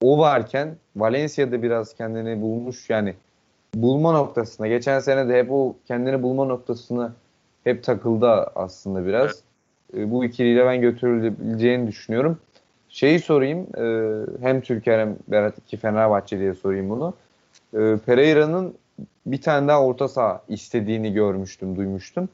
o varken Valencia'da biraz kendini bulmuş yani bulma noktasına. Geçen sene de hep o kendini bulma noktasını hep takıldı aslında biraz. Evet. Ee, bu ikiliyle ben götürülebileceğini düşünüyorum. Şeyi sorayım e, hem Türkiye hem Berat iki Fenerbahçe diye sorayım bunu. E, Pereira'nın bir tane daha orta saha istediğini görmüştüm, duymuştum.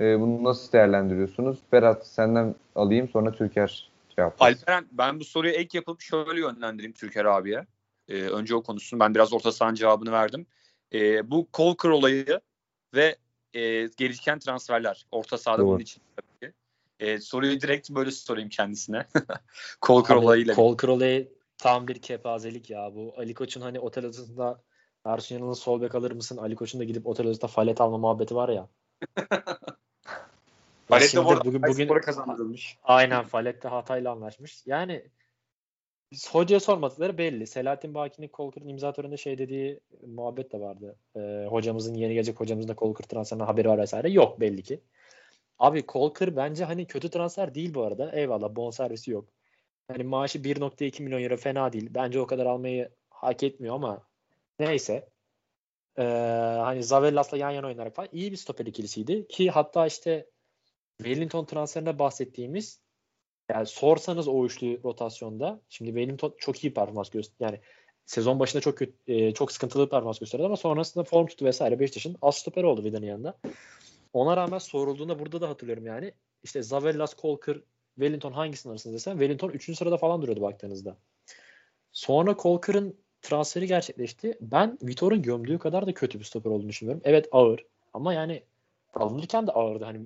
E, bunu nasıl değerlendiriyorsunuz? Berat senden alayım sonra Türker cevaplasın. Alperen ben bu soruyu ek yapıp şöyle yönlendireyim Türker abiye. E, önce o konuşsun. Ben biraz orta sahanın cevabını verdim. E, bu Kolkır olayı ve e, gelişken transferler orta sahada Doğru. bunun için. E, soruyu direkt böyle sorayım kendisine. Kolkır olayıyla. Kolkır olayı tam bir kepazelik ya bu. Ali Koç'un hani otel odasında Ersun Yanal'ın sol bek alır mısın? Ali Koç'un da gidip otel odasında falet alma muhabbeti var ya. Falette bugün, bugün kazandırılmış. Aynen Falette Hatay'la anlaşmış. Yani biz hocaya sormadıkları belli. Selahattin Baki'nin Kolkır'ın imza töreninde şey dediği muhabbet de vardı. Ee, hocamızın yeni gelecek hocamızın da Kolkır transferine haberi var vesaire. Yok belli ki. Abi Kolkır bence hani kötü transfer değil bu arada. Eyvallah bonservisi yok. Hani maaşı 1.2 milyon euro fena değil. Bence o kadar almayı hak etmiyor ama neyse. Ee, hani Zavellas'la yan yana oynarak falan iyi bir stoper ikilisiydi. Ki hatta işte Wellington transferinde bahsettiğimiz yani sorsanız o üçlü rotasyonda şimdi Wellington çok iyi performans gösterdi. Yani sezon başında çok kötü, e, çok sıkıntılı performans gösterdi ama sonrasında form tuttu vesaire Beşiktaş'ın az stoper oldu Vida'nın yanında. Ona rağmen sorulduğunda burada da hatırlıyorum yani işte Zavellas, Kolkır Wellington hangisinin arasında desem Wellington 3. sırada falan duruyordu baktığınızda. Sonra Colker'ın transferi gerçekleşti. Ben Vitor'un gömdüğü kadar da kötü bir stoper olduğunu düşünüyorum. Evet ağır ama yani alınırken de ağırdı. Hani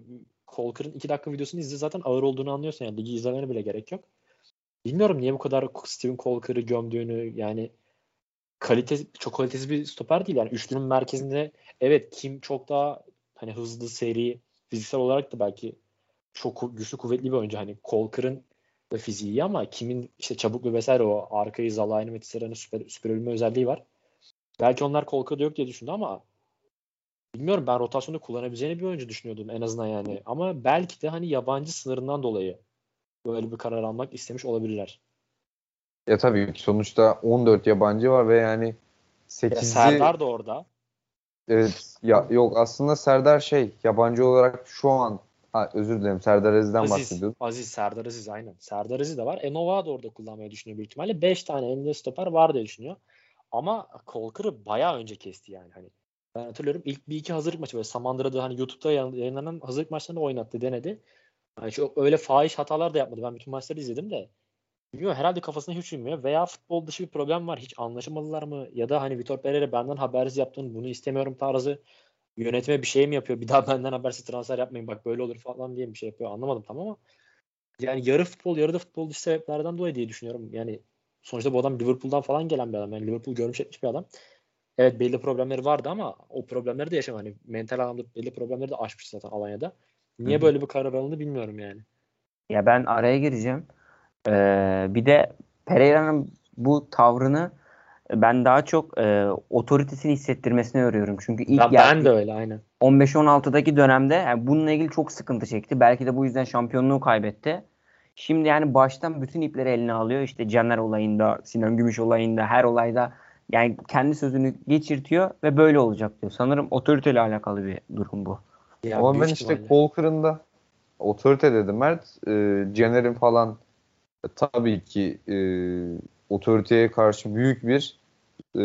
Colker'ın 2 dakika videosunu izle zaten ağır olduğunu anlıyorsun. Yani ligi izlemene bile gerek yok. Bilmiyorum niye bu kadar Steven Colker'ı gömdüğünü yani kalite çok kalitesiz bir stoper değil yani üçlünün merkezinde evet kim çok daha hani hızlı seri fiziksel olarak da belki çok güçlü kuvvetli bir oyuncu hani Colker'ın da fiziği iyi ama kimin işte çabuk ve vesaire o arkayı Zalai'nin ve Tissera'nın süper, süper ölümü özelliği var. Belki onlar Colker'da yok diye düşündü ama bilmiyorum ben rotasyonda kullanabileceğini bir oyuncu düşünüyordum en azından yani. Ama belki de hani yabancı sınırından dolayı böyle bir karar almak istemiş olabilirler. Ya tabii ki sonuçta 14 yabancı var ve yani 8'i... Ya Serdar da orada. Evet. Ya, yok aslında Serdar şey yabancı olarak şu an ha, özür dilerim Serdar Aziz'den Aziz, bahsediyordum. Aziz, Serdar Aziz aynen. Serdar Aziz de var. Enova da orada kullanmayı düşünüyor büyük ihtimalle. 5 tane elinde stoper var diye düşünüyor. Ama Colker'ı bayağı önce kesti yani. Hani ben hatırlıyorum ilk bir iki hazırlık maçı böyle Samandıra'da hani YouTube'da yayınlanan hazırlık maçlarında oynattı denedi. Yani çok öyle fahiş hatalar da yapmadı. Ben bütün maçları izledim de. Bilmiyorum herhalde kafasına hiç uymuyor. Veya futbol dışı bir problem var. Hiç anlaşamadılar mı? Ya da hani Vitor Pereira benden habersiz yaptın bunu istemiyorum tarzı yönetime bir şey mi yapıyor? Bir daha benden habersiz transfer yapmayın bak böyle olur falan diye bir şey yapıyor. Anlamadım tamam ama yani yarı futbol yarı da futbol dışı sebeplerden dolayı diye düşünüyorum. Yani sonuçta bu adam Liverpool'dan falan gelen bir adam. Yani Liverpool görmüş etmiş bir adam. Evet belli problemleri vardı ama o problemleri de yaşam. Hani mental anlamda belli problemleri de aşmış zaten Alanya'da. Niye Hı-hı. böyle bir karar alındı bilmiyorum yani. Ya ben araya gireceğim. Ee, bir de Pereira'nın bu tavrını ben daha çok e, otoritesini hissettirmesine örüyorum. Çünkü ilk ben, ben de öyle aynen. 15-16'daki dönemde yani bununla ilgili çok sıkıntı çekti. Belki de bu yüzden şampiyonluğu kaybetti. Şimdi yani baştan bütün ipleri eline alıyor. İşte Caner olayında, Sinan Gümüş olayında, her olayda yani kendi sözünü geçirtiyor ve böyle olacak diyor. Sanırım otoriteyle alakalı bir durum bu. Ya Ama ben işte Colker'ın da otorite dedim Mert. E, Caner'in falan tabii ki e, otoriteye karşı büyük bir e,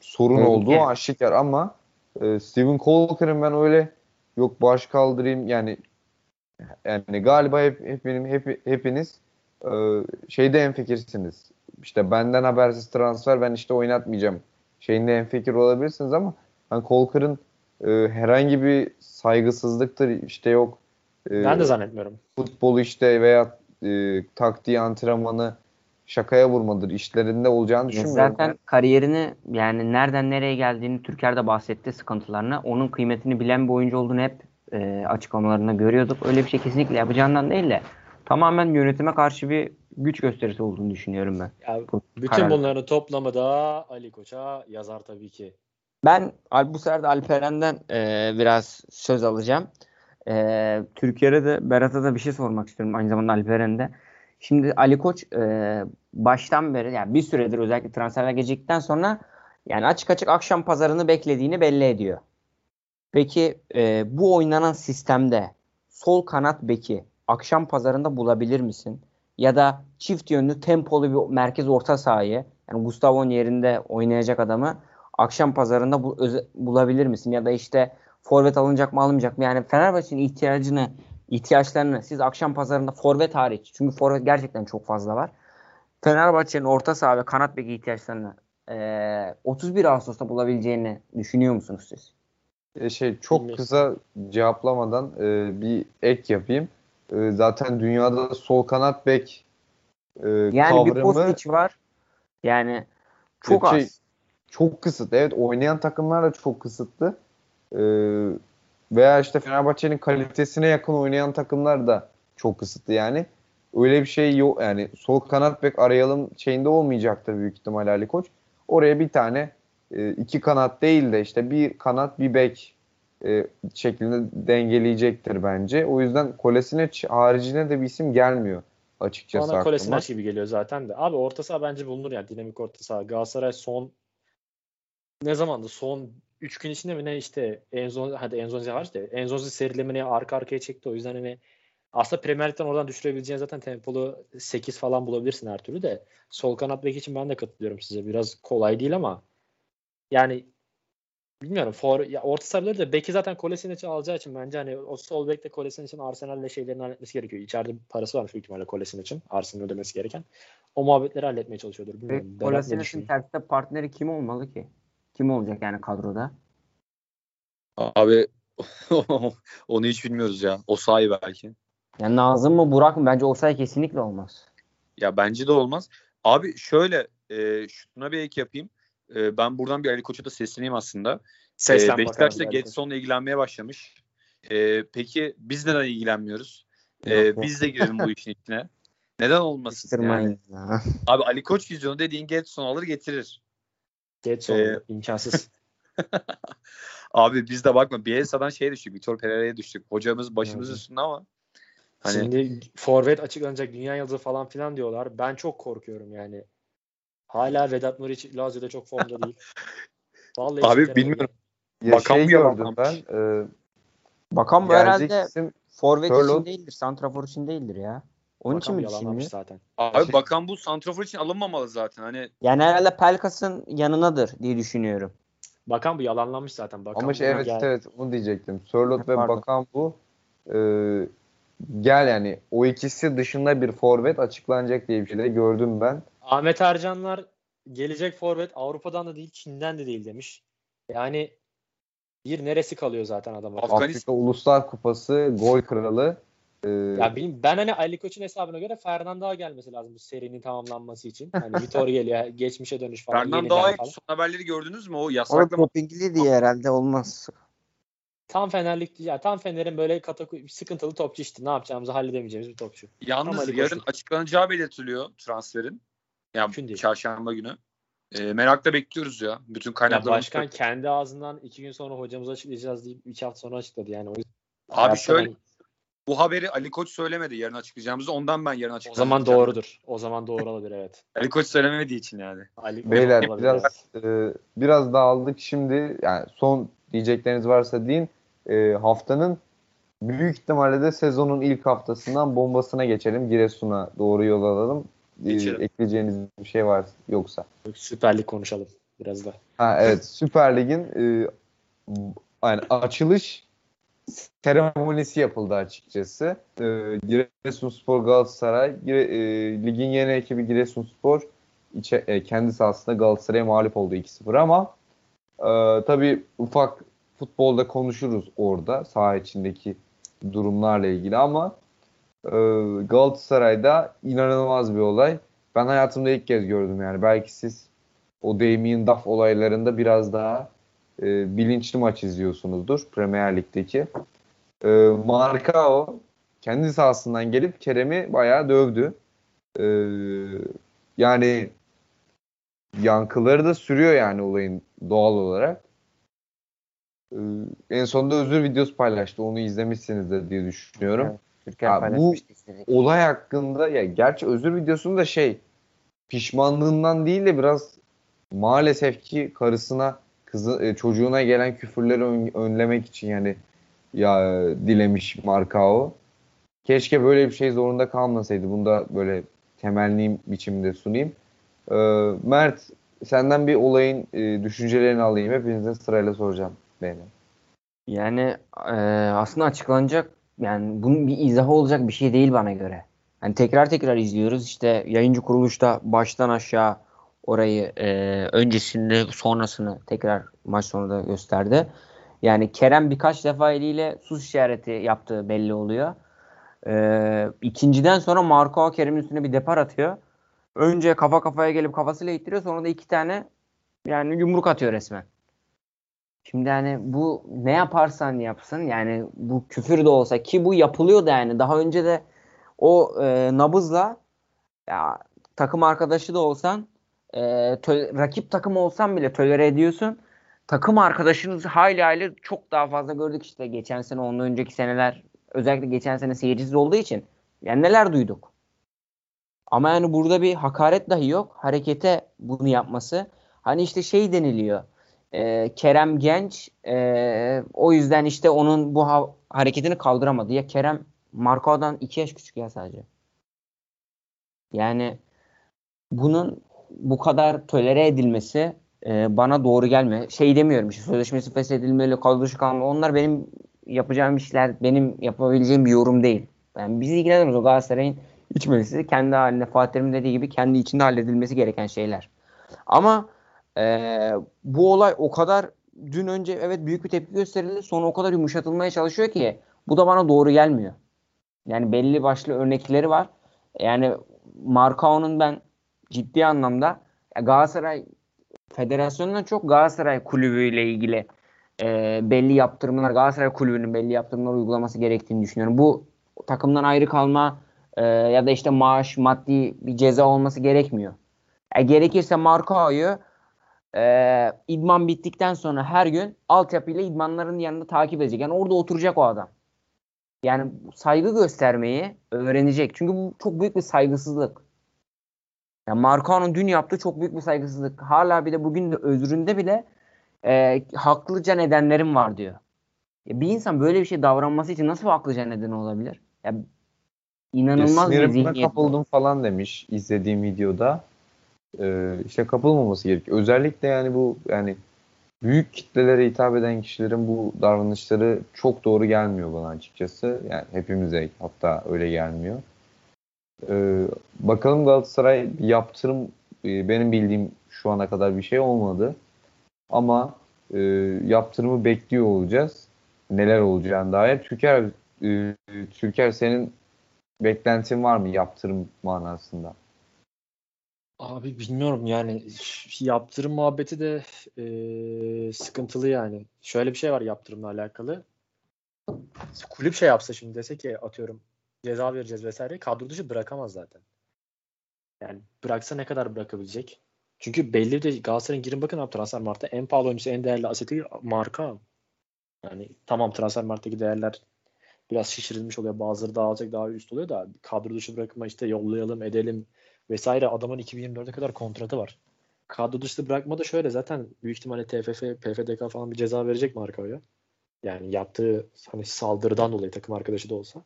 sorun evet. olduğu aşikar ama e, Steven Colker'ın ben öyle yok baş kaldırayım yani yani galiba hep, hep benim hep, hepiniz e, şeyde en fikirsiniz. İşte benden habersiz transfer ben işte oynatmayacağım. Şeyinde en fikir olabilirsiniz ama ben Colker'ın e, herhangi bir saygısızlıktır işte yok. E, ben de zannetmiyorum. Futbol işte veya e, taktiği antrenmanı şakaya vurmadır. işlerinde olacağını düşünmüyorum. Zaten kariyerini yani nereden nereye geldiğini Türker'de bahsetti sıkıntılarını. Onun kıymetini bilen bir oyuncu olduğunu hep e, açıklamalarında görüyorduk. Öyle bir şey kesinlikle yapacağından değil de tamamen yönetime karşı bir güç gösterisi olduğunu düşünüyorum ben. Ya, bu bütün karar. bunların toplamı da Ali Koç'a yazar tabii ki. Ben bu sefer de Alperen'den e, biraz söz alacağım. E, Türkiye'de de Berat'a da bir şey sormak istiyorum aynı zamanda Alperen'de. Şimdi Ali Koç e, baştan beri yani bir süredir özellikle transferler gelecekten sonra yani açık açık akşam pazarını beklediğini belli ediyor. Peki e, bu oynanan sistemde sol kanat beki akşam pazarında bulabilir misin? Ya da çift yönlü tempolu bir merkez orta sahayı yani Gustavo'nun yerinde oynayacak adamı akşam pazarında bu, öz, bulabilir misin? Ya da işte forvet alınacak mı alınmayacak mı? Yani Fenerbahçe'nin ihtiyacını ihtiyaçlarını siz akşam pazarında forvet hariç çünkü forvet gerçekten çok fazla var. Fenerbahçe'nin orta saha ve kanat beki ihtiyaçlarını e, 31 Ağustos'ta bulabileceğini düşünüyor musunuz siz? E şey çok Bilmiyorum. kısa cevaplamadan e, bir ek yapayım. E, zaten dünyada sol kanat bek e, yani kavramı bir Kostić var. Yani çok şey, az. Çok kısıtlı. Evet oynayan takımlar da çok kısıtlı. E, veya işte Fenerbahçe'nin kalitesine yakın oynayan takımlar da çok kısıtlı yani. Öyle bir şey yok yani sol kanat bek arayalım şeyinde olmayacaktır büyük ihtimal Ali Koç. Oraya bir tane e, iki kanat değil de işte bir kanat bir bek e, şeklinde dengeleyecektir bence. O yüzden Kolesinic haricine de bir isim gelmiyor açıkçası Bana Kolesinic gibi geliyor zaten de. Abi orta saha bence bulunur yani dinamik orta saha. Galatasaray son ne zamandı? Son 3 gün içinde mi ne işte Enzon hadi Enzonzi var işte Enzonzi serilemini arka arkaya çekti. O yüzden hani aslında Premier Lig'den oradan düşürebileceğin zaten tempolu 8 falan bulabilirsin her türlü de. Sol kanat bek için ben de katılıyorum size. Biraz kolay değil ama yani bilmiyorum. For, ya orta sahaları da beki zaten Kolasinac alacağı için bence hani o sol bekte Kolasinac'in Arsenal'le şeylerini halletmesi gerekiyor. İçeride parası varmış büyük ihtimalle Kolasinac'in. Arsenal'ın ödemesi gereken. O muhabbetleri halletmeye çalışıyordur. Bilmiyorum. Kolasinac'in düşünüyor? terste partneri kim olmalı ki? Kim olacak yani kadroda? Abi onu hiç bilmiyoruz ya. O sahi belki. Yani Nazım mı Burak mı? Bence Osay kesinlikle olmaz. Ya bence de olmaz. Abi şöyle e, şuna bir ek yapayım. E, ben buradan bir Ali Koç'a da sesleneyim aslında. Seslen e, Beşiktaş da bakalım. Getson'la ilgilenmeye başlamış. E, peki biz neden ilgilenmiyoruz? E, biz de girelim bu işin içine. Neden olmasın? Yani? Ya. Abi Ali Koç vizyonu dediğin Getson alır getirir. Getson Ee, imkansız. Abi biz de bakma Bielsa'dan şeye düştük. Vitor Pereira'ya düştük. Hocamız başımız Evet. üstünde ama hani Şimdi forvet açıklanacak dünya yıldızı falan filan diyorlar. Ben çok korkuyorum yani. Hala Vedat Muriç Lazio'da çok formda değil. Vallahi Abi bilmiyorum. Ya Bakan şey gördüm ben. E, Bakan bu herhalde isim forvet için değildir. Santrafor için değildir ya. Onun için Bakan mi yalanlamış düşünüyor? zaten. Abi Şey- bakan bu santrafor için alınmamalı zaten. Hani Yani herhalde Pelkas'ın yanınadır diye düşünüyorum. Bakan bu yalanlanmış zaten. Bakan ama şey evet gel- evet onu diyecektim. Sörloth ve. Bakan bu e, gel yani o ikisi dışında bir forvet açıklanacak diye bir şey de gördüm ben. Ahmet Ercanlar gelecek forvet Avrupa'dan da değil Çin'den de değil demiş. Yani bir neresi kalıyor zaten adama. Afganistan- Afrika Uluslar Kupası gol kralı. E, Ya bileyim, ben hani Ali Koç'un hesabına göre Fernando gelmesi lazım bu serinin tamamlanması için. Hani Vitor geliyor geçmişe dönüş falan. Fernando yeniden Ayak falan. son haberleri gördünüz mü? O Orada yasaklama. dopingli diye herhalde olmaz. Tam Fenerlik ya tam Fener'in böyle kataku sıkıntılı topçu işte. Ne yapacağımızı halledemeyeceğimiz bir topçu. Yalnız yarın açıklanacağı belirtiliyor transferin. Ya Mümkün değil. çarşamba günü. E, merakla bekliyoruz ya. Bütün Ya kaynaklarımız. başkan kendi ağzından iki gün sonra hocamıza açıklayacağız deyip iki hafta sonra açıkladı yani. O yüzden Abi şöyle ben- bu haberi Ali Koç söylemedi yarın açıklayacağımızı. Ondan ben yarın o açıklayacağım. zaman doğrudur. O zaman doğru olabilir evet. Ali Koç söylemediği için yani. Ali Beyler olabilir, biraz evet. e, biraz dağıldık şimdi. Yani son diyecekleriniz varsa deyin. E, haftanın büyük ihtimalle de sezonun ilk haftasından bombasına geçelim. Giresun'a doğru yol alalım. E, ekleyeceğiniz bir şey var yoksa. Süper Lig konuşalım biraz da. Ha evet Süper Lig'in e, yani açılış seremonisi yapıldı açıkçası. E, Giresunspor Galatasaray Gire, e, ligin yeni ekibi Giresunspor içe, e, kendi sahasında Galatasaray'a mağlup oldu 2-0 ama e, tabii ufak futbolda konuşuruz orada saha içindeki durumlarla ilgili ama e, Galatasaray'da inanılmaz bir olay. Ben hayatımda ilk kez gördüm yani. Belki siz o Damien Duff olaylarında biraz daha e, bilinçli maç izliyorsunuzdur Premier Lig'deki. E, Marcao kendi sahasından gelip Kerem'i bayağı dövdü. E, yani yankıları da sürüyor yani olayın doğal olarak. E, en sonunda özür videosu paylaştı. Onu izlemişsinizdir diye düşünüyorum. Evet, Ya bu- istedik. olay hakkında ya gerçi özür videosunda şey pişmanlığından değil de biraz maalesef ki karısına kızı e, çocuğuna gelen küfürleri ön- önlemek için yani ya dilemiş Markao. Keşke böyle bir şey zorunda kalmasaydı. Bunu da böyle temenni biçimde sunayım. Ee, Mert senden bir olayın e, düşüncelerini alayım. Hepinize sırayla soracağım. Beyler. Yani e, aslında açıklanacak yani bunun bir izahı olacak bir şey değil bana göre. Yani tekrar tekrar izliyoruz. İşte yayıncı kuruluşta baştan aşağı orayı e, öncesinde sonrasını tekrar maç sonu da gösterdi. Yani Kerem birkaç defa eliyle sus işareti yaptığı belli oluyor. E, ikinciden sonra Marco Kerem'in üstüne bir depar atıyor. Önce kafa kafaya gelip kafasıyla ittiriyor. Sonra da iki tane yani yumruk atıyor resmen. Şimdi yani bu ne yaparsan yapsın yani bu küfür de olsa ki bu yapılıyor da yani daha önce de o e, nabızla ya takım arkadaşı da olsan e, tö- rakip takım olsan bile tolere ediyorsun. Takım arkadaşınız hayli hayli çok daha fazla gördük işte geçen sene ondan önceki seneler özellikle geçen sene seyircisiz olduğu için yani neler duyduk. Ama yani burada bir hakaret dahi yok. Harekete bunu yapması. Hani işte şey deniliyor. E, Kerem genç. e, o yüzden işte onun bu ha- hareketini kaldıramadı. Ya Kerem Marco'dan 2 yaş küçük ya sadece. Yani bunun bu kadar tolere edilmesi e, bana doğru gelme. Şey demiyorum işte sözleşmesi feshedilmeli, kadro dışı kalma. Onlar benim yapacağım işler, benim yapabileceğim bir yorum değil. Yani bizi ilgilendirmez o Galatasaray'ın iç meclisi kendi haline Fatih Terim dediği gibi kendi içinde halledilmesi gereken şeyler. Ama e, bu olay o kadar dün önce evet büyük bir tepki gösterildi. Sonra o kadar yumuşatılmaya çalışıyor ki bu da bana doğru gelmiyor. Yani belli başlı örnekleri var. Yani Markao'nun ben ciddi anlamda Galatasaray federasyondan çok Galatasaray kulübüyle ilgili e, belli yaptırımlar Galatasaray kulübünün belli yaptırımlar uygulaması gerektiğini düşünüyorum. Bu takımdan ayrı kalma e, ya da işte maaş maddi bir ceza olması gerekmiyor. E, gerekirse Markao'yu e, idman bittikten sonra her gün altyapıyla idmanların yanında takip edecek. Yani orada oturacak o adam. Yani saygı göstermeyi öğrenecek. Çünkü bu çok büyük bir saygısızlık. Yani Marcao'nun dün yaptığı çok büyük bir saygısızlık. Hala bir de bugün de özründe bile e, haklıca nedenlerim var diyor. Ya bir insan böyle bir şey davranması için nasıl haklıca neden olabilir? Ya inanılmaz ya, bir zihniyet. kapıldım falan demiş izlediğim videoda. Ee, işte kapılmaması gerekiyor. Özellikle yani bu yani büyük kitlelere hitap eden kişilerin bu davranışları çok doğru gelmiyor bana açıkçası. Yani hepimize hatta öyle gelmiyor. Ee, bakalım Galatasaray yaptırım e, benim bildiğim şu ana kadar bir şey olmadı. Ama e, yaptırımı bekliyor olacağız. Neler olacağını dair. Türker, e, Türker senin beklentin var mı yaptırım manasında? Abi bilmiyorum yani yaptırım muhabbeti de e, sıkıntılı yani. Şöyle bir şey var yaptırımla alakalı. Kulüp şey yapsa şimdi dese ki atıyorum ceza vereceğiz vesaire kadro dışı bırakamaz zaten. Yani bıraksa ne kadar bırakabilecek? Çünkü belli de Galatasaray'ın girin bakın abi transfer marta en pahalı oyuncusu en değerli aseti marka. Yani tamam transfer marttaki değerler biraz şişirilmiş oluyor. Bazıları daha alacak daha üst oluyor da kadro dışı bırakma işte yollayalım edelim vesaire adamın 2024'e kadar kontratı var. Kadro dışı bırakma da şöyle zaten büyük ihtimalle TFF, PFDK falan bir ceza verecek markaya. Yani yaptığı hani saldırıdan dolayı takım arkadaşı da olsa.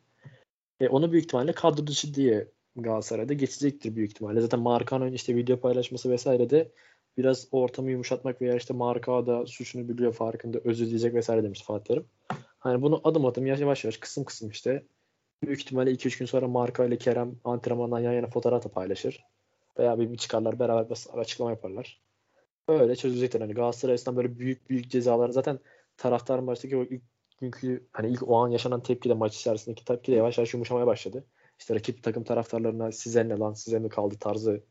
E, onu büyük ihtimalle kadro dışı diye Galatasaray'da geçecektir büyük ihtimalle. Zaten Markan'ın işte video paylaşması vesaire de biraz ortamı yumuşatmak veya işte Marka da suçunu biliyor farkında özür dileyecek vesaire demiş Fatih Terim. Hani bunu adım adım yavaş yavaş kısım kısım işte büyük ihtimalle 2-3 gün sonra Marka ile Kerem antrenmandan yan yana fotoğraf da paylaşır. Veya bir, bir çıkarlar beraber açıklama yaparlar. Öyle çözülecektir. Hani Galatasaray'dan böyle büyük büyük cezalar zaten taraftar maçtaki o ilk günkü hani ilk o an yaşanan tepki de maç içerisindeki tepki de yavaş yavaş yumuşamaya başladı. İşte rakip takım taraftarlarına size ne lan size mi kaldı tarzı.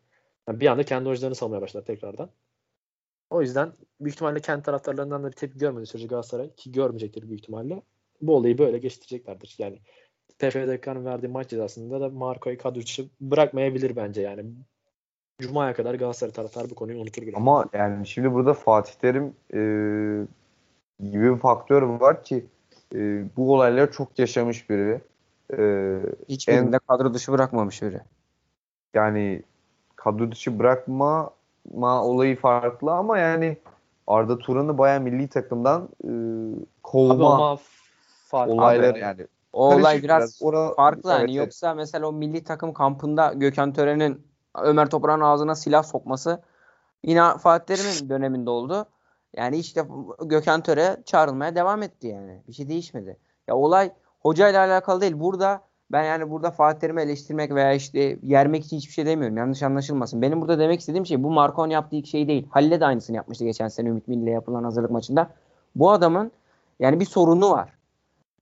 Yani bir anda kendi oyuncularını salmaya başladı tekrardan. O yüzden büyük ihtimalle kendi taraftarlarından da bir tepki görmedi sürece Galatasaray ki görmeyecektir büyük ihtimalle. Bu olayı böyle geçtireceklerdir. Yani TFDK'nın verdiği maç cezasında da Marco'yu kadro dışı bırakmayabilir bence yani. Cuma'ya kadar Galatasaray taraftarı bu konuyu unutur. Bile. Ama yani şimdi burada Fatih Terim e, gibi bir faktör var ki e, bu olayları çok yaşamış biri. E, Hiçbirinde en, kadro dışı bırakmamış biri. Yani kadro dışı bırakma ma olayı farklı ama yani Arda Turan'ı baya milli takımdan e, kovma olaylar yani. O olay biraz, biraz farklı evet, yani. Evet. Yoksa mesela o milli takım kampında Gökhan Tören'in Ömer Toprak'ın ağzına silah sokması yine Fatih Terim'in döneminde oldu. Yani işte Gökhan Töre çağrılmaya devam etti yani. Bir şey değişmedi. Ya olay hocayla alakalı değil. Burada ben yani burada Fatih Terim'i eleştirmek veya işte yermek için hiçbir şey demiyorum. Yanlış anlaşılmasın. Benim burada demek istediğim şey bu Marcon yaptığı ilk şey değil. Halil'e de aynısını yapmıştı geçen sene Ümit Milli'yle yapılan hazırlık maçında. Bu adamın yani bir sorunu var.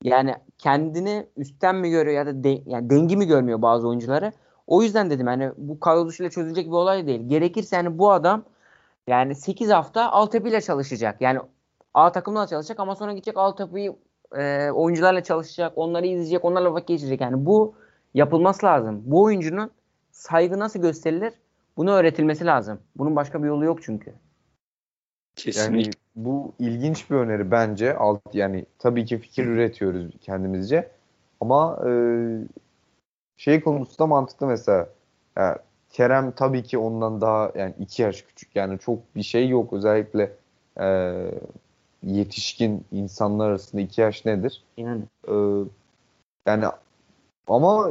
Yani kendini üstten mi görüyor ya da de, yani dengi mi görmüyor bazı oyuncuları. O yüzden dedim hani bu kadro çözülecek bir olay değil. Gerekirse yani bu adam yani 8 hafta altyapıyla çalışacak. Yani A takımla çalışacak ama sonra gidecek altyapıyı e, oyuncularla çalışacak, onları izleyecek, onlarla vakit geçirecek. Yani bu yapılması lazım. Bu oyuncunun saygı nasıl gösterilir? Bunu öğretilmesi lazım. Bunun başka bir yolu yok çünkü. Kesinlikle. Yani bu ilginç bir öneri bence. Alt yani tabii ki fikir üretiyoruz kendimizce. Ama e, şey konusu da mantıklı mesela. Yani Kerem tabii ki ondan daha yani iki yaş küçük. Yani çok bir şey yok. Özellikle e, yetişkin insanlar arasında iki yaş nedir? Yani. E, yani ama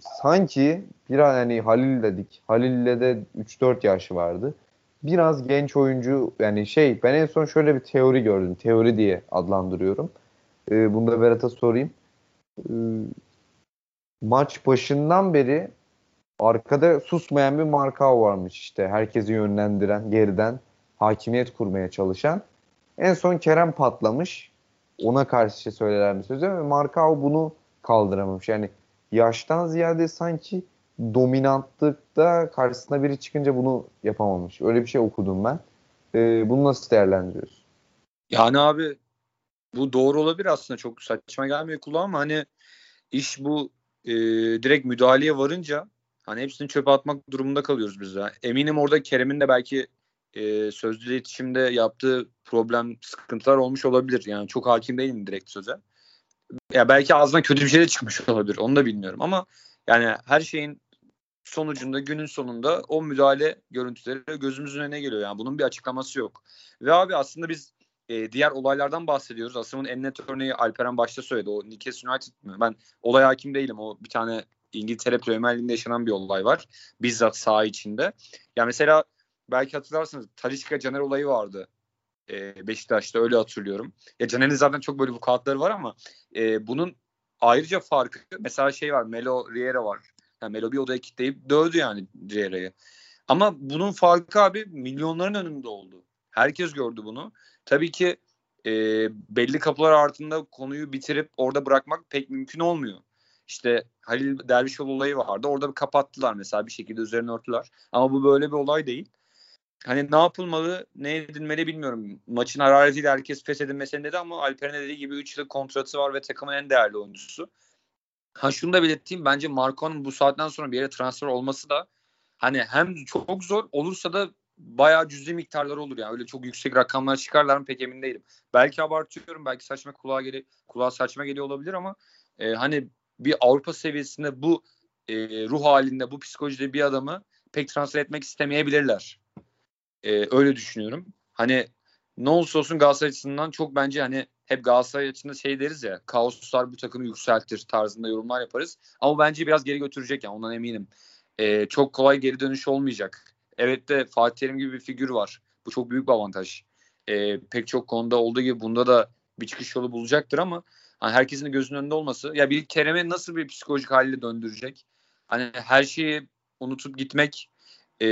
sanki bir an yani Halil dedik. Halil'le de 3-4 yaşı vardı. biraz genç oyuncu yani şey ben en son şöyle bir teori gördüm. Teori diye adlandırıyorum. Ee, bunu da Berat'a sorayım. Ee, maç başından beri arkada susmayan bir Markao varmış işte. Herkesi yönlendiren, geriden hakimiyet kurmaya çalışan. En son Kerem patlamış. Ona karşı söylenen bir söz ve Markao bunu kaldıramamış. Yani yaştan ziyade sanki dominantlıkta karşısına biri çıkınca bunu yapamamış. Öyle bir şey okudum ben. Ee, bunu nasıl değerlendiriyorsun? Yani abi bu doğru olabilir aslında çok saçma gelmiyor kulağa ama hani iş bu e, direkt müdahaleye varınca hani hepsini çöpe atmak durumunda kalıyoruz biz ya. Eminim orada Kerem'in de belki e, sözlü iletişimde yaptığı problem sıkıntılar olmuş olabilir. Yani çok hakim değilim direkt söze. Ya belki ağzından kötü bir şey de çıkmış olabilir. Onu da bilmiyorum ama yani her şeyin sonucunda günün sonunda o müdahale görüntüleri gözümüzün önüne geliyor. Yani bunun bir açıklaması yok. Ve abi aslında biz e, diğer olaylardan bahsediyoruz. Asım'ın en net örneği Alperen başta söyledi. O Newcastle United mi? Ben olay hakim değilim. O bir tane İngiltere Premier Ligi'nde yaşanan bir olay var. Bizzat saha içinde. Ya mesela belki hatırlarsınız Talişka Caner olayı vardı. E, Beşiktaş'ta öyle hatırlıyorum. Ya Caner'in zaten çok böyle bu kağıtları var ama e, bunun ayrıca farkı mesela şey var Melo Riera var. Yani Melo bir odaya kilitleyip dövdü yani Riera'yı. Ama bunun farkı abi milyonların önünde oldu. Herkes gördü bunu. Tabii ki e, belli kapılar altında konuyu bitirip orada bırakmak pek mümkün olmuyor. İşte Halil Dervişoğlu olayı vardı. Orada bir kapattılar mesela bir şekilde üzerine örtüler. Ama bu böyle bir olay değil. Hani ne yapılmalı, ne edilmeli bilmiyorum. Maçın hararetiyle herkes feshedilmesini dedi ama Alper'in dediği gibi 3 yıllık kontratı var ve takımın en değerli oyuncusu. Ha şunu da belirteyim. Bence Marco'nun bu saatten sonra bir yere transfer olması da hani hem çok zor olursa da bayağı cüzi miktarlar olur yani. Öyle çok yüksek rakamlar çıkarlar mı pek emin değilim. Belki abartıyorum. Belki saçma kulağa, geli kulağa saçma geliyor olabilir ama e, hani bir Avrupa seviyesinde bu e, ruh halinde, bu psikolojide bir adamı pek transfer etmek istemeyebilirler. E, öyle düşünüyorum. Hani ne olursa olsun Galatasaray açısından çok bence hani hep Galatasaray açısında şey deriz ya kaoslar bu takımı yükseltir tarzında yorumlar yaparız. Ama bence biraz geri götürecek yani ondan eminim. E, çok kolay geri dönüş olmayacak. Evet de Fatih Terim gibi bir figür var. Bu çok büyük bir avantaj. E, pek çok konuda olduğu gibi bunda da bir çıkış yolu bulacaktır ama hani herkesin gözünün önünde olması. Ya bir Kerem'e nasıl bir psikolojik haliyle döndürecek? Hani her şeyi unutup gitmek e,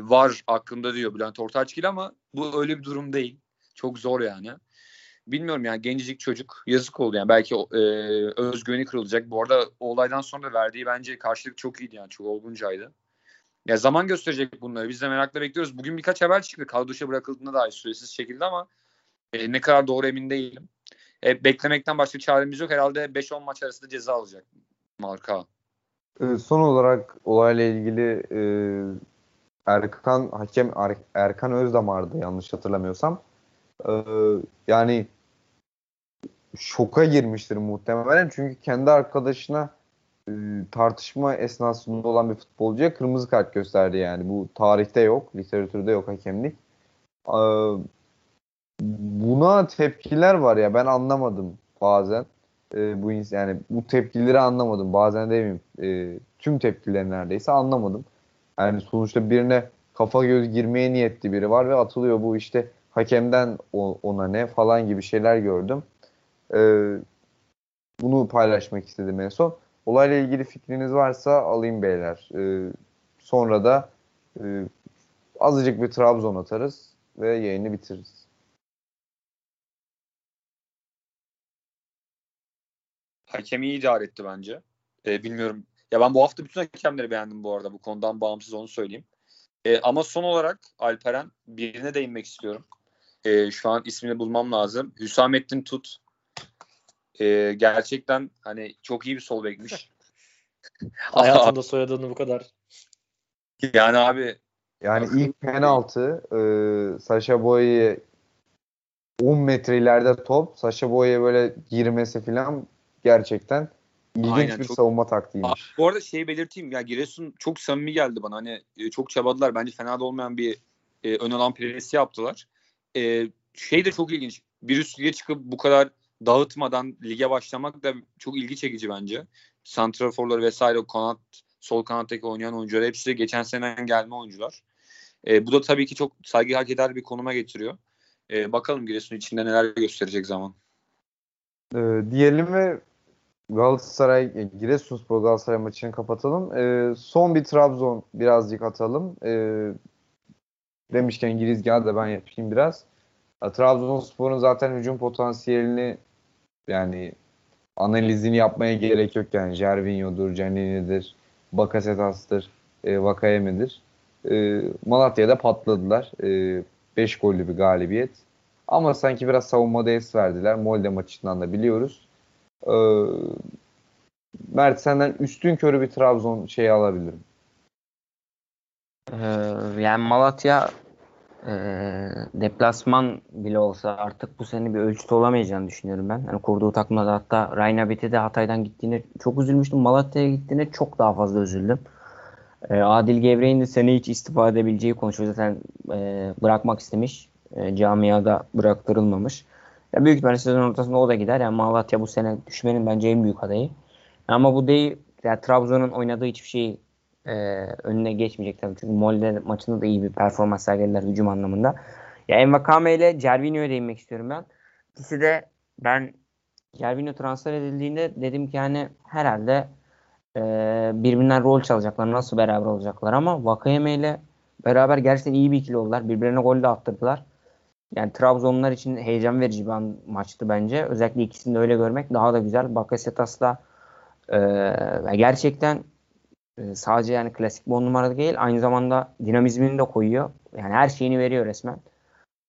var aklımda diyor Bülent Ortaçgil ama bu öyle bir durum değil. Çok zor yani. Bilmiyorum yani gencecik çocuk yazık oldu yani belki e, özgüveni kırılacak. Bu arada o olaydan sonra verdiği bence karşılık çok iyiydi yani çok olguncaydı. Ya zaman gösterecek bunları. Biz de merakla bekliyoruz. Bugün birkaç haber çıktı. Kadro bırakıldığında dair süresiz şekilde ama e, ne kadar doğru emin değilim. E, beklemekten başka çaremiz yok. Herhalde 5-10 maç arasında ceza alacak marka. E, son olarak olayla ilgili e, Erkan hakem er, Erkan Özdamar'dı yanlış hatırlamıyorsam. E, yani şoka girmiştir muhtemelen çünkü kendi arkadaşına e, tartışma esnasında olan bir futbolcuya kırmızı kart gösterdi yani. Bu tarihte yok, literatürde yok hakemlik. E, buna tepkiler var ya ben anlamadım bazen. E, bu yani bu tepkileri anlamadım. Bazen demeyeyim. E, tüm tepkileri neredeyse anlamadım. Yani sonuçta birine kafa göz girmeye niyetli biri var ve atılıyor bu işte hakemden ona ne falan gibi şeyler gördüm. Ee, bunu paylaşmak istedim en son. Olayla ilgili fikriniz varsa alayım beyler. Ee, sonra da e, azıcık bir Trabzon atarız ve yayını bitiririz. Hakem iyi idare etti bence. Ee, bilmiyorum. Ya ben bu hafta bütün hakemleri beğendim bu arada. Bu konudan bağımsız onu söyleyeyim. Ee, ama son olarak Alperen birine değinmek istiyorum. Ee, şu an ismini bulmam lazım. Hüsamettin Tut. Ee, gerçekten hani çok iyi bir sol bekmiş. Hayatımda soyadını bu kadar. Yani abi yani ilk penaltı e, Sasha Boy'e 10 metre ileride top Sasha Boy'e böyle girmesi falan gerçekten ilginç Aynen, bir çok... savunma taktiğiymiş. Bu arada şeyi belirteyim ya Giresun çok samimi geldi bana. Hani e, çok çabadılar. Bence fena da olmayan bir e, ön alan presi yaptılar. E, şey de çok ilginç. Bir üst lige çıkıp bu kadar dağıtmadan lige başlamak da çok ilgi çekici bence. Santraforları vesaire kanat sol kanattaki oynayan oyuncular hepsi geçen seneden gelme oyuncular. E, bu da tabii ki çok saygı hak eder bir konuma getiriyor. E, bakalım Giresun içinde neler gösterecek zaman. Ee, diyelim ve Galatasaray, e, Giresunspor Galatasaray maçını kapatalım. Ee, son bir Trabzon birazcık atalım. Ee, demişken girizgahı da ben yapayım biraz. Trabzonspor'un zaten hücum potansiyelini yani analizini yapmaya gerek yok yani. Jervinho'dur, Canini'dir, Bakasetas'tır, e, Vakayeme'dir. E, Malatya'da patladılar. 5 e, gollü bir galibiyet. Ama sanki biraz savunmada es verdiler. Molde maçından da biliyoruz. E, Mert senden üstün körü bir Trabzon şeyi alabilirim. Ee, yani Malatya e, deplasman bile olsa artık bu sene bir ölçüt olamayacağını düşünüyorum ben. Yani kurduğu takımda da hatta Raynabit'e de Hatay'dan gittiğine çok üzülmüştüm. Malatya'ya gittiğine çok daha fazla üzüldüm. E, Adil Gevrek'in de sene hiç istifa edebileceği konuşuyor. Zaten e, bırakmak istemiş. E, camiada bıraktırılmamış. Ya büyük ihtimalle sezon ortasında o da gider. Yani Malatya bu sene düşmenin bence en büyük adayı. Ama bu değil. Yani Trabzon'un oynadığı hiçbir şeyi e, önüne geçmeyecek tabii. Çünkü Molde maçında da iyi bir performans sergilediler hücum anlamında. Ya Envakame ile Cervinho'ya değinmek istiyorum ben. İkisi de ben Cervinho transfer edildiğinde dedim ki hani herhalde e, birbirinden rol çalacaklar. Nasıl beraber olacaklar ama Vakayeme ile beraber gerçekten iyi bir ikili oldular. Birbirine gol de attırdılar. Yani Trabzonlar için heyecan verici bir maçtı bence. Özellikle ikisini de öyle görmek daha da güzel. Bakasetas da e, gerçekten e, sadece yani klasik bir on numara değil aynı zamanda dinamizmini de koyuyor. Yani her şeyini veriyor resmen.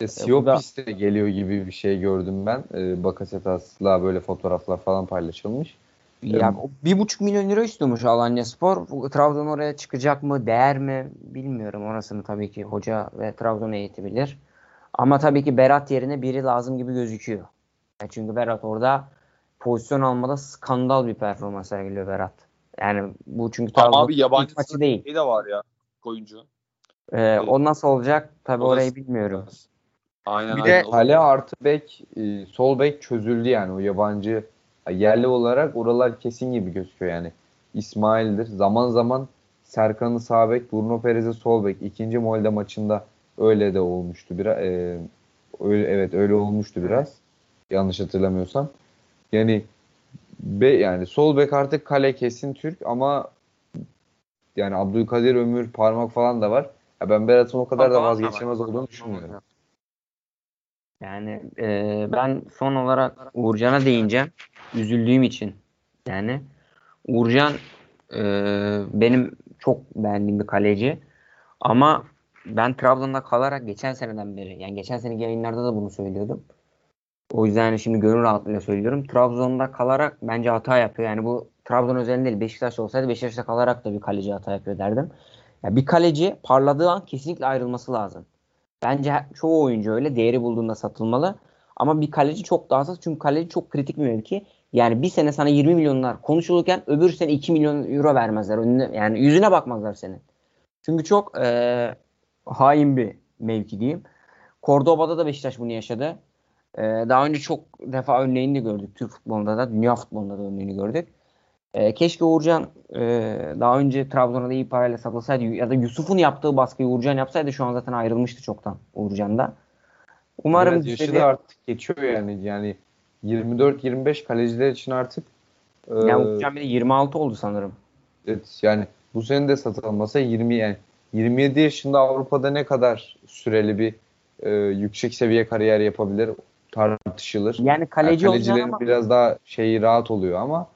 E, Siopis de geliyor gibi bir şey gördüm ben. E, Bakasetas'la böyle fotoğraflar falan paylaşılmış. Ya bir buçuk milyon euro istiyormuş Alanya Spor. Trabzon oraya çıkacak mı, değer mi bilmiyorum. Orasını tabii ki hoca ve Trabzon heyeti bilir. Ama tabii ki Berat yerine biri lazım gibi gözüküyor. Yani çünkü Berat orada pozisyon almada skandal bir performans sergiliyor Berat. Yani bu çünkü Trabzon abi yabancı maçı değil. Şey de var ya oyuncu. Ee, o nasıl olacak? Tabii o orayı bilmiyorum. Aynen, bir aynen. de kale artı bek, e, sol bek çözüldü yani o yabancı yerli olarak oralar kesin gibi gözüküyor yani. İsmail'dir. Zaman zaman Serkan'ı sağ bek, Bruno Perez'i sol bek. İkinci Molde maçında öyle de olmuştu biraz. E, öyle, evet öyle olmuştu biraz. Yanlış hatırlamıyorsam. Yani be, yani sol bek artık kale kesin Türk ama yani Abdülkadir Ömür parmak falan da var. Ya ben Berat'ın o kadar da vazgeçilmez olduğunu düşünmüyorum. Yani e, ben son olarak Uğurcan'a değineceğim. Üzüldüğüm için. Yani Uğurcan e, benim çok beğendiğim bir kaleci. Ama ben Trabzon'da kalarak geçen seneden beri yani geçen seneki yayınlarda da bunu söylüyordum. O yüzden yani şimdi gönül rahatlığıyla söylüyorum. Trabzon'da kalarak bence hata yapıyor. Yani bu Trabzon özelinde değil. Beşiktaş olsaydı Beşiktaş'ta kalarak da bir kaleci hata yapıyor derdim. Yani bir kaleci parladığı an kesinlikle ayrılması lazım. Bence çoğu oyuncu öyle. Değeri bulduğunda satılmalı. Ama bir kaleci çok daha az. Çünkü kaleci çok kritik bir mevki. Yani bir sene sana 20 milyonlar konuşulurken öbür sene 2 milyon euro vermezler. Önüne, yani yüzüne bakmazlar senin. Çünkü çok e, hain bir mevki diyeyim. Cordoba'da da Beşiktaş bunu yaşadı. E, daha önce çok defa örneğini de gördük. Türk futbolunda da, dünya futbolunda da örneğini gördük. E, keşke Uğurcan e, daha önce Trabzon'a da iyi parayla satılsaydı ya da Yusuf'un yaptığı baskıyı Uğurcan yapsaydı şu an zaten ayrılmıştı çoktan Uğurcan'da. Umarım Biraz yaşı da artık geçiyor yani. Yani 24-25 kaleciler için artık e, yani Uğurcan bir de 26 oldu sanırım. Evet yani bu sene de satılmasa 20 yani 27 yaşında Avrupa'da ne kadar süreli bir e, yüksek seviye kariyer yapabilir tartışılır. Yani kaleci yani kalecilerin ama, biraz daha şeyi rahat oluyor ama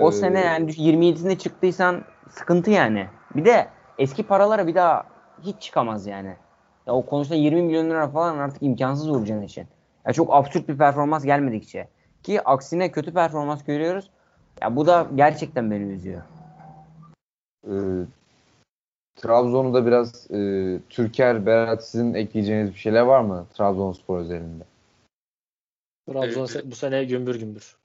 o e, sene yani 27'sinde çıktıysan sıkıntı yani. Bir de eski paralara bir daha hiç çıkamaz yani. Ya o konuşta 20 milyon lira falan artık imkansız Uğurcan için. Ya çok absürt bir performans gelmedikçe. Ki aksine kötü performans görüyoruz. Ya bu da gerçekten beni üzüyor. Ee, Trabzon'u da biraz e, Türker, Berat sizin ekleyeceğiniz bir şeyler var mı Trabzonspor özelinde? Trabzon evet. bu sene gümbür gümbür.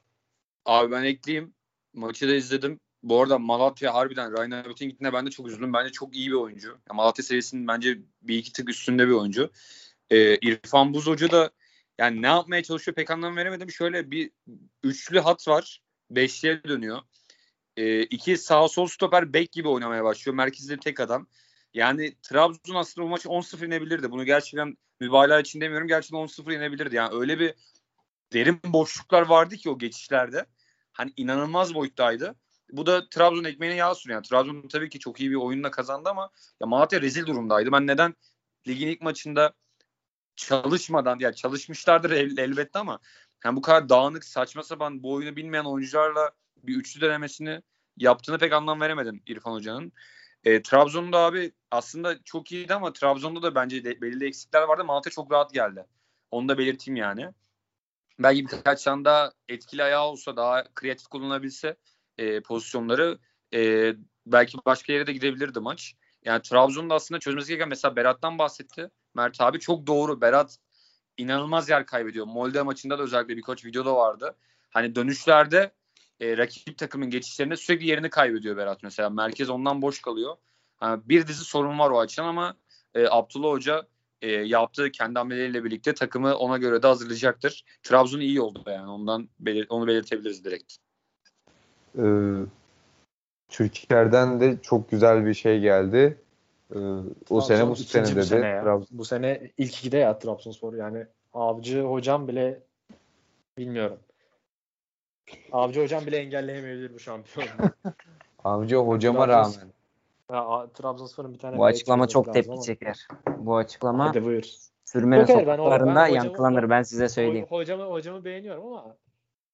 Abi ben ekleyeyim. Maçı da izledim. Bu arada Malatya harbiden Ryan Abit'in gittiğinde ben de çok üzüldüm. Bence çok iyi bir oyuncu. Ya Malatya seviyesinin bence bir iki tık üstünde bir oyuncu. Ee, İrfan Buz Hoca da yani ne yapmaya çalışıyor pek anlam veremedim. Şöyle bir üçlü hat var. Beşliğe dönüyor. Ee, iki sağ sol stoper bek gibi oynamaya başlıyor. Merkezde tek adam. Yani Trabzon aslında bu maçı 10-0 yenebilirdi. Bunu gerçekten mübalağa için demiyorum. Gerçekten 10-0 yenebilirdi. Yani öyle bir derin boşluklar vardı ki o geçişlerde. Hani inanılmaz boyuttaydı. Bu da Trabzon ekmeğine yağ sürüyor. Yani Trabzon tabii ki çok iyi bir oyunla kazandı ama ya Malatya rezil durumdaydı. Ben neden ligin ilk maçında çalışmadan ya çalışmışlardır el, elbette ama yani bu kadar dağınık saçma sapan bu oyunu bilmeyen oyuncularla bir üçlü denemesini yaptığını pek anlam veremedim İrfan Hoca'nın. E, Trabzon'da abi aslında çok iyiydi ama Trabzon'da da bence de, belirli eksikler vardı. Malatya çok rahat geldi. Onu da belirteyim yani. Belki birkaç tane daha etkili ayağı olsa daha kreatif kullanabilse e, pozisyonları e, belki başka yere de gidebilirdi maç. Yani Trabzon'da aslında çözmesi gereken mesela Berat'tan bahsetti. Mert abi çok doğru. Berat inanılmaz yer kaybediyor. Molde maçında da özellikle birkaç videoda vardı. Hani dönüşlerde e, rakip takımın geçişlerinde sürekli yerini kaybediyor Berat mesela. Merkez ondan boş kalıyor. Yani bir dizi sorun var o açıdan ama e, Abdullah Hoca e, yaptığı kendi hamleleriyle birlikte takımı ona göre de hazırlayacaktır. Trabzon iyi oldu yani ondan belir onu belirtebiliriz direkt. Ee, Türkiye'den de çok güzel bir şey geldi. Ee, o sene bu sene dedi. Sene ya. Bu sene ilk ikide ya Trabzonspor yani Avcı hocam bile bilmiyorum. Avcı hocam bile engelleyemeyebilir bu şampiyonu. Avcı hocama rağmen. Ya, Trabzonspor'un bir tane bu açıklama çok tepki ama. çeker. Bu açıklama Hadi buyur. sürmene sokaklarında yankılanır ben size söyleyeyim. Hocamı, hocamı beğeniyorum ama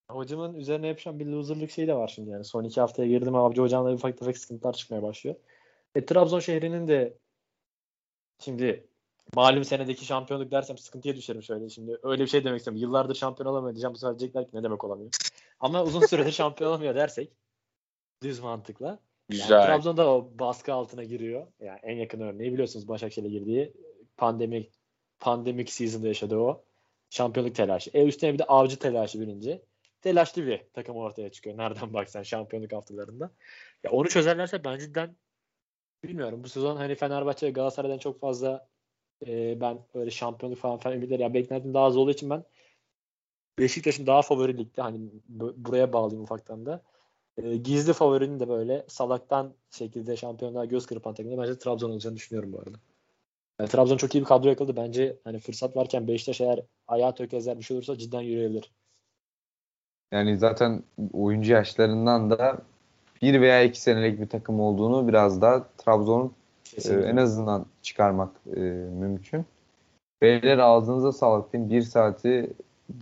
hocamın üzerine yapışan bir loserlık şeyi de var şimdi yani. Son iki haftaya girdim Avcı hocamla bir ufak tefek sıkıntılar çıkmaya başlıyor. E, Trabzon şehrinin de şimdi malum senedeki şampiyonluk dersem sıkıntıya düşerim şöyle şimdi. Öyle bir şey demek istiyorum. Yıllardır şampiyon olamıyor diyeceğim. Bu sefer diyecekler ki ne demek olamıyor. Ama uzun süredir şampiyon olamıyor dersek düz mantıkla. Güzel. Yani Trabzon'da o baskı altına giriyor. Yani en yakın örneği biliyorsunuz Başakşehir'e girdiği pandemi pandemik season'da yaşadığı o şampiyonluk telaşı. E üstüne bir de avcı telaşı birinci. Telaşlı bir takım ortaya çıkıyor. Nereden baksan şampiyonluk haftalarında. Ya onu çözerlerse ben cidden bilmiyorum. Bu sezon hani Fenerbahçe ve Galatasaray'dan çok fazla e, ben öyle şampiyonluk falan falan ümitleri ya beklentim daha az olduğu için ben Beşiktaş'ın daha favori ligde hani buraya bağlayayım ufaktan da. E, gizli favorinin de böyle salaktan şekilde şampiyonluğa göz kırpan takımda bence Trabzon olacağını düşünüyorum bu arada. Yani Trabzon çok iyi bir kadro yakaladı. Bence hani fırsat varken Beşiktaş eğer ayağı tökezler bir şey olursa cidden yürüyebilir. Yani zaten oyuncu yaşlarından da bir veya iki senelik bir takım olduğunu biraz daha Trabzon'un e, en azından çıkarmak e, mümkün. Beyler ağzınıza sağlık diyeyim. Bir saati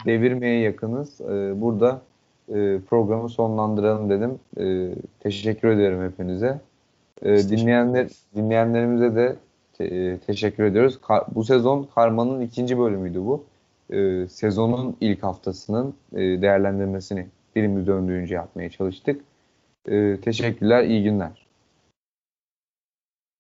devirmeye yakınız. E, burada e, programı sonlandıralım dedim. E, teşekkür ederim hepinize. E, dinleyenler dinleyenlerimize de te, e, teşekkür ediyoruz. Ka, bu sezon Karma'nın ikinci bölümüydü bu. E, sezonun ilk haftasının e, değerlendirmesini birimiz döndüğünce yapmaya çalıştık. E, teşekkürler, iyi günler.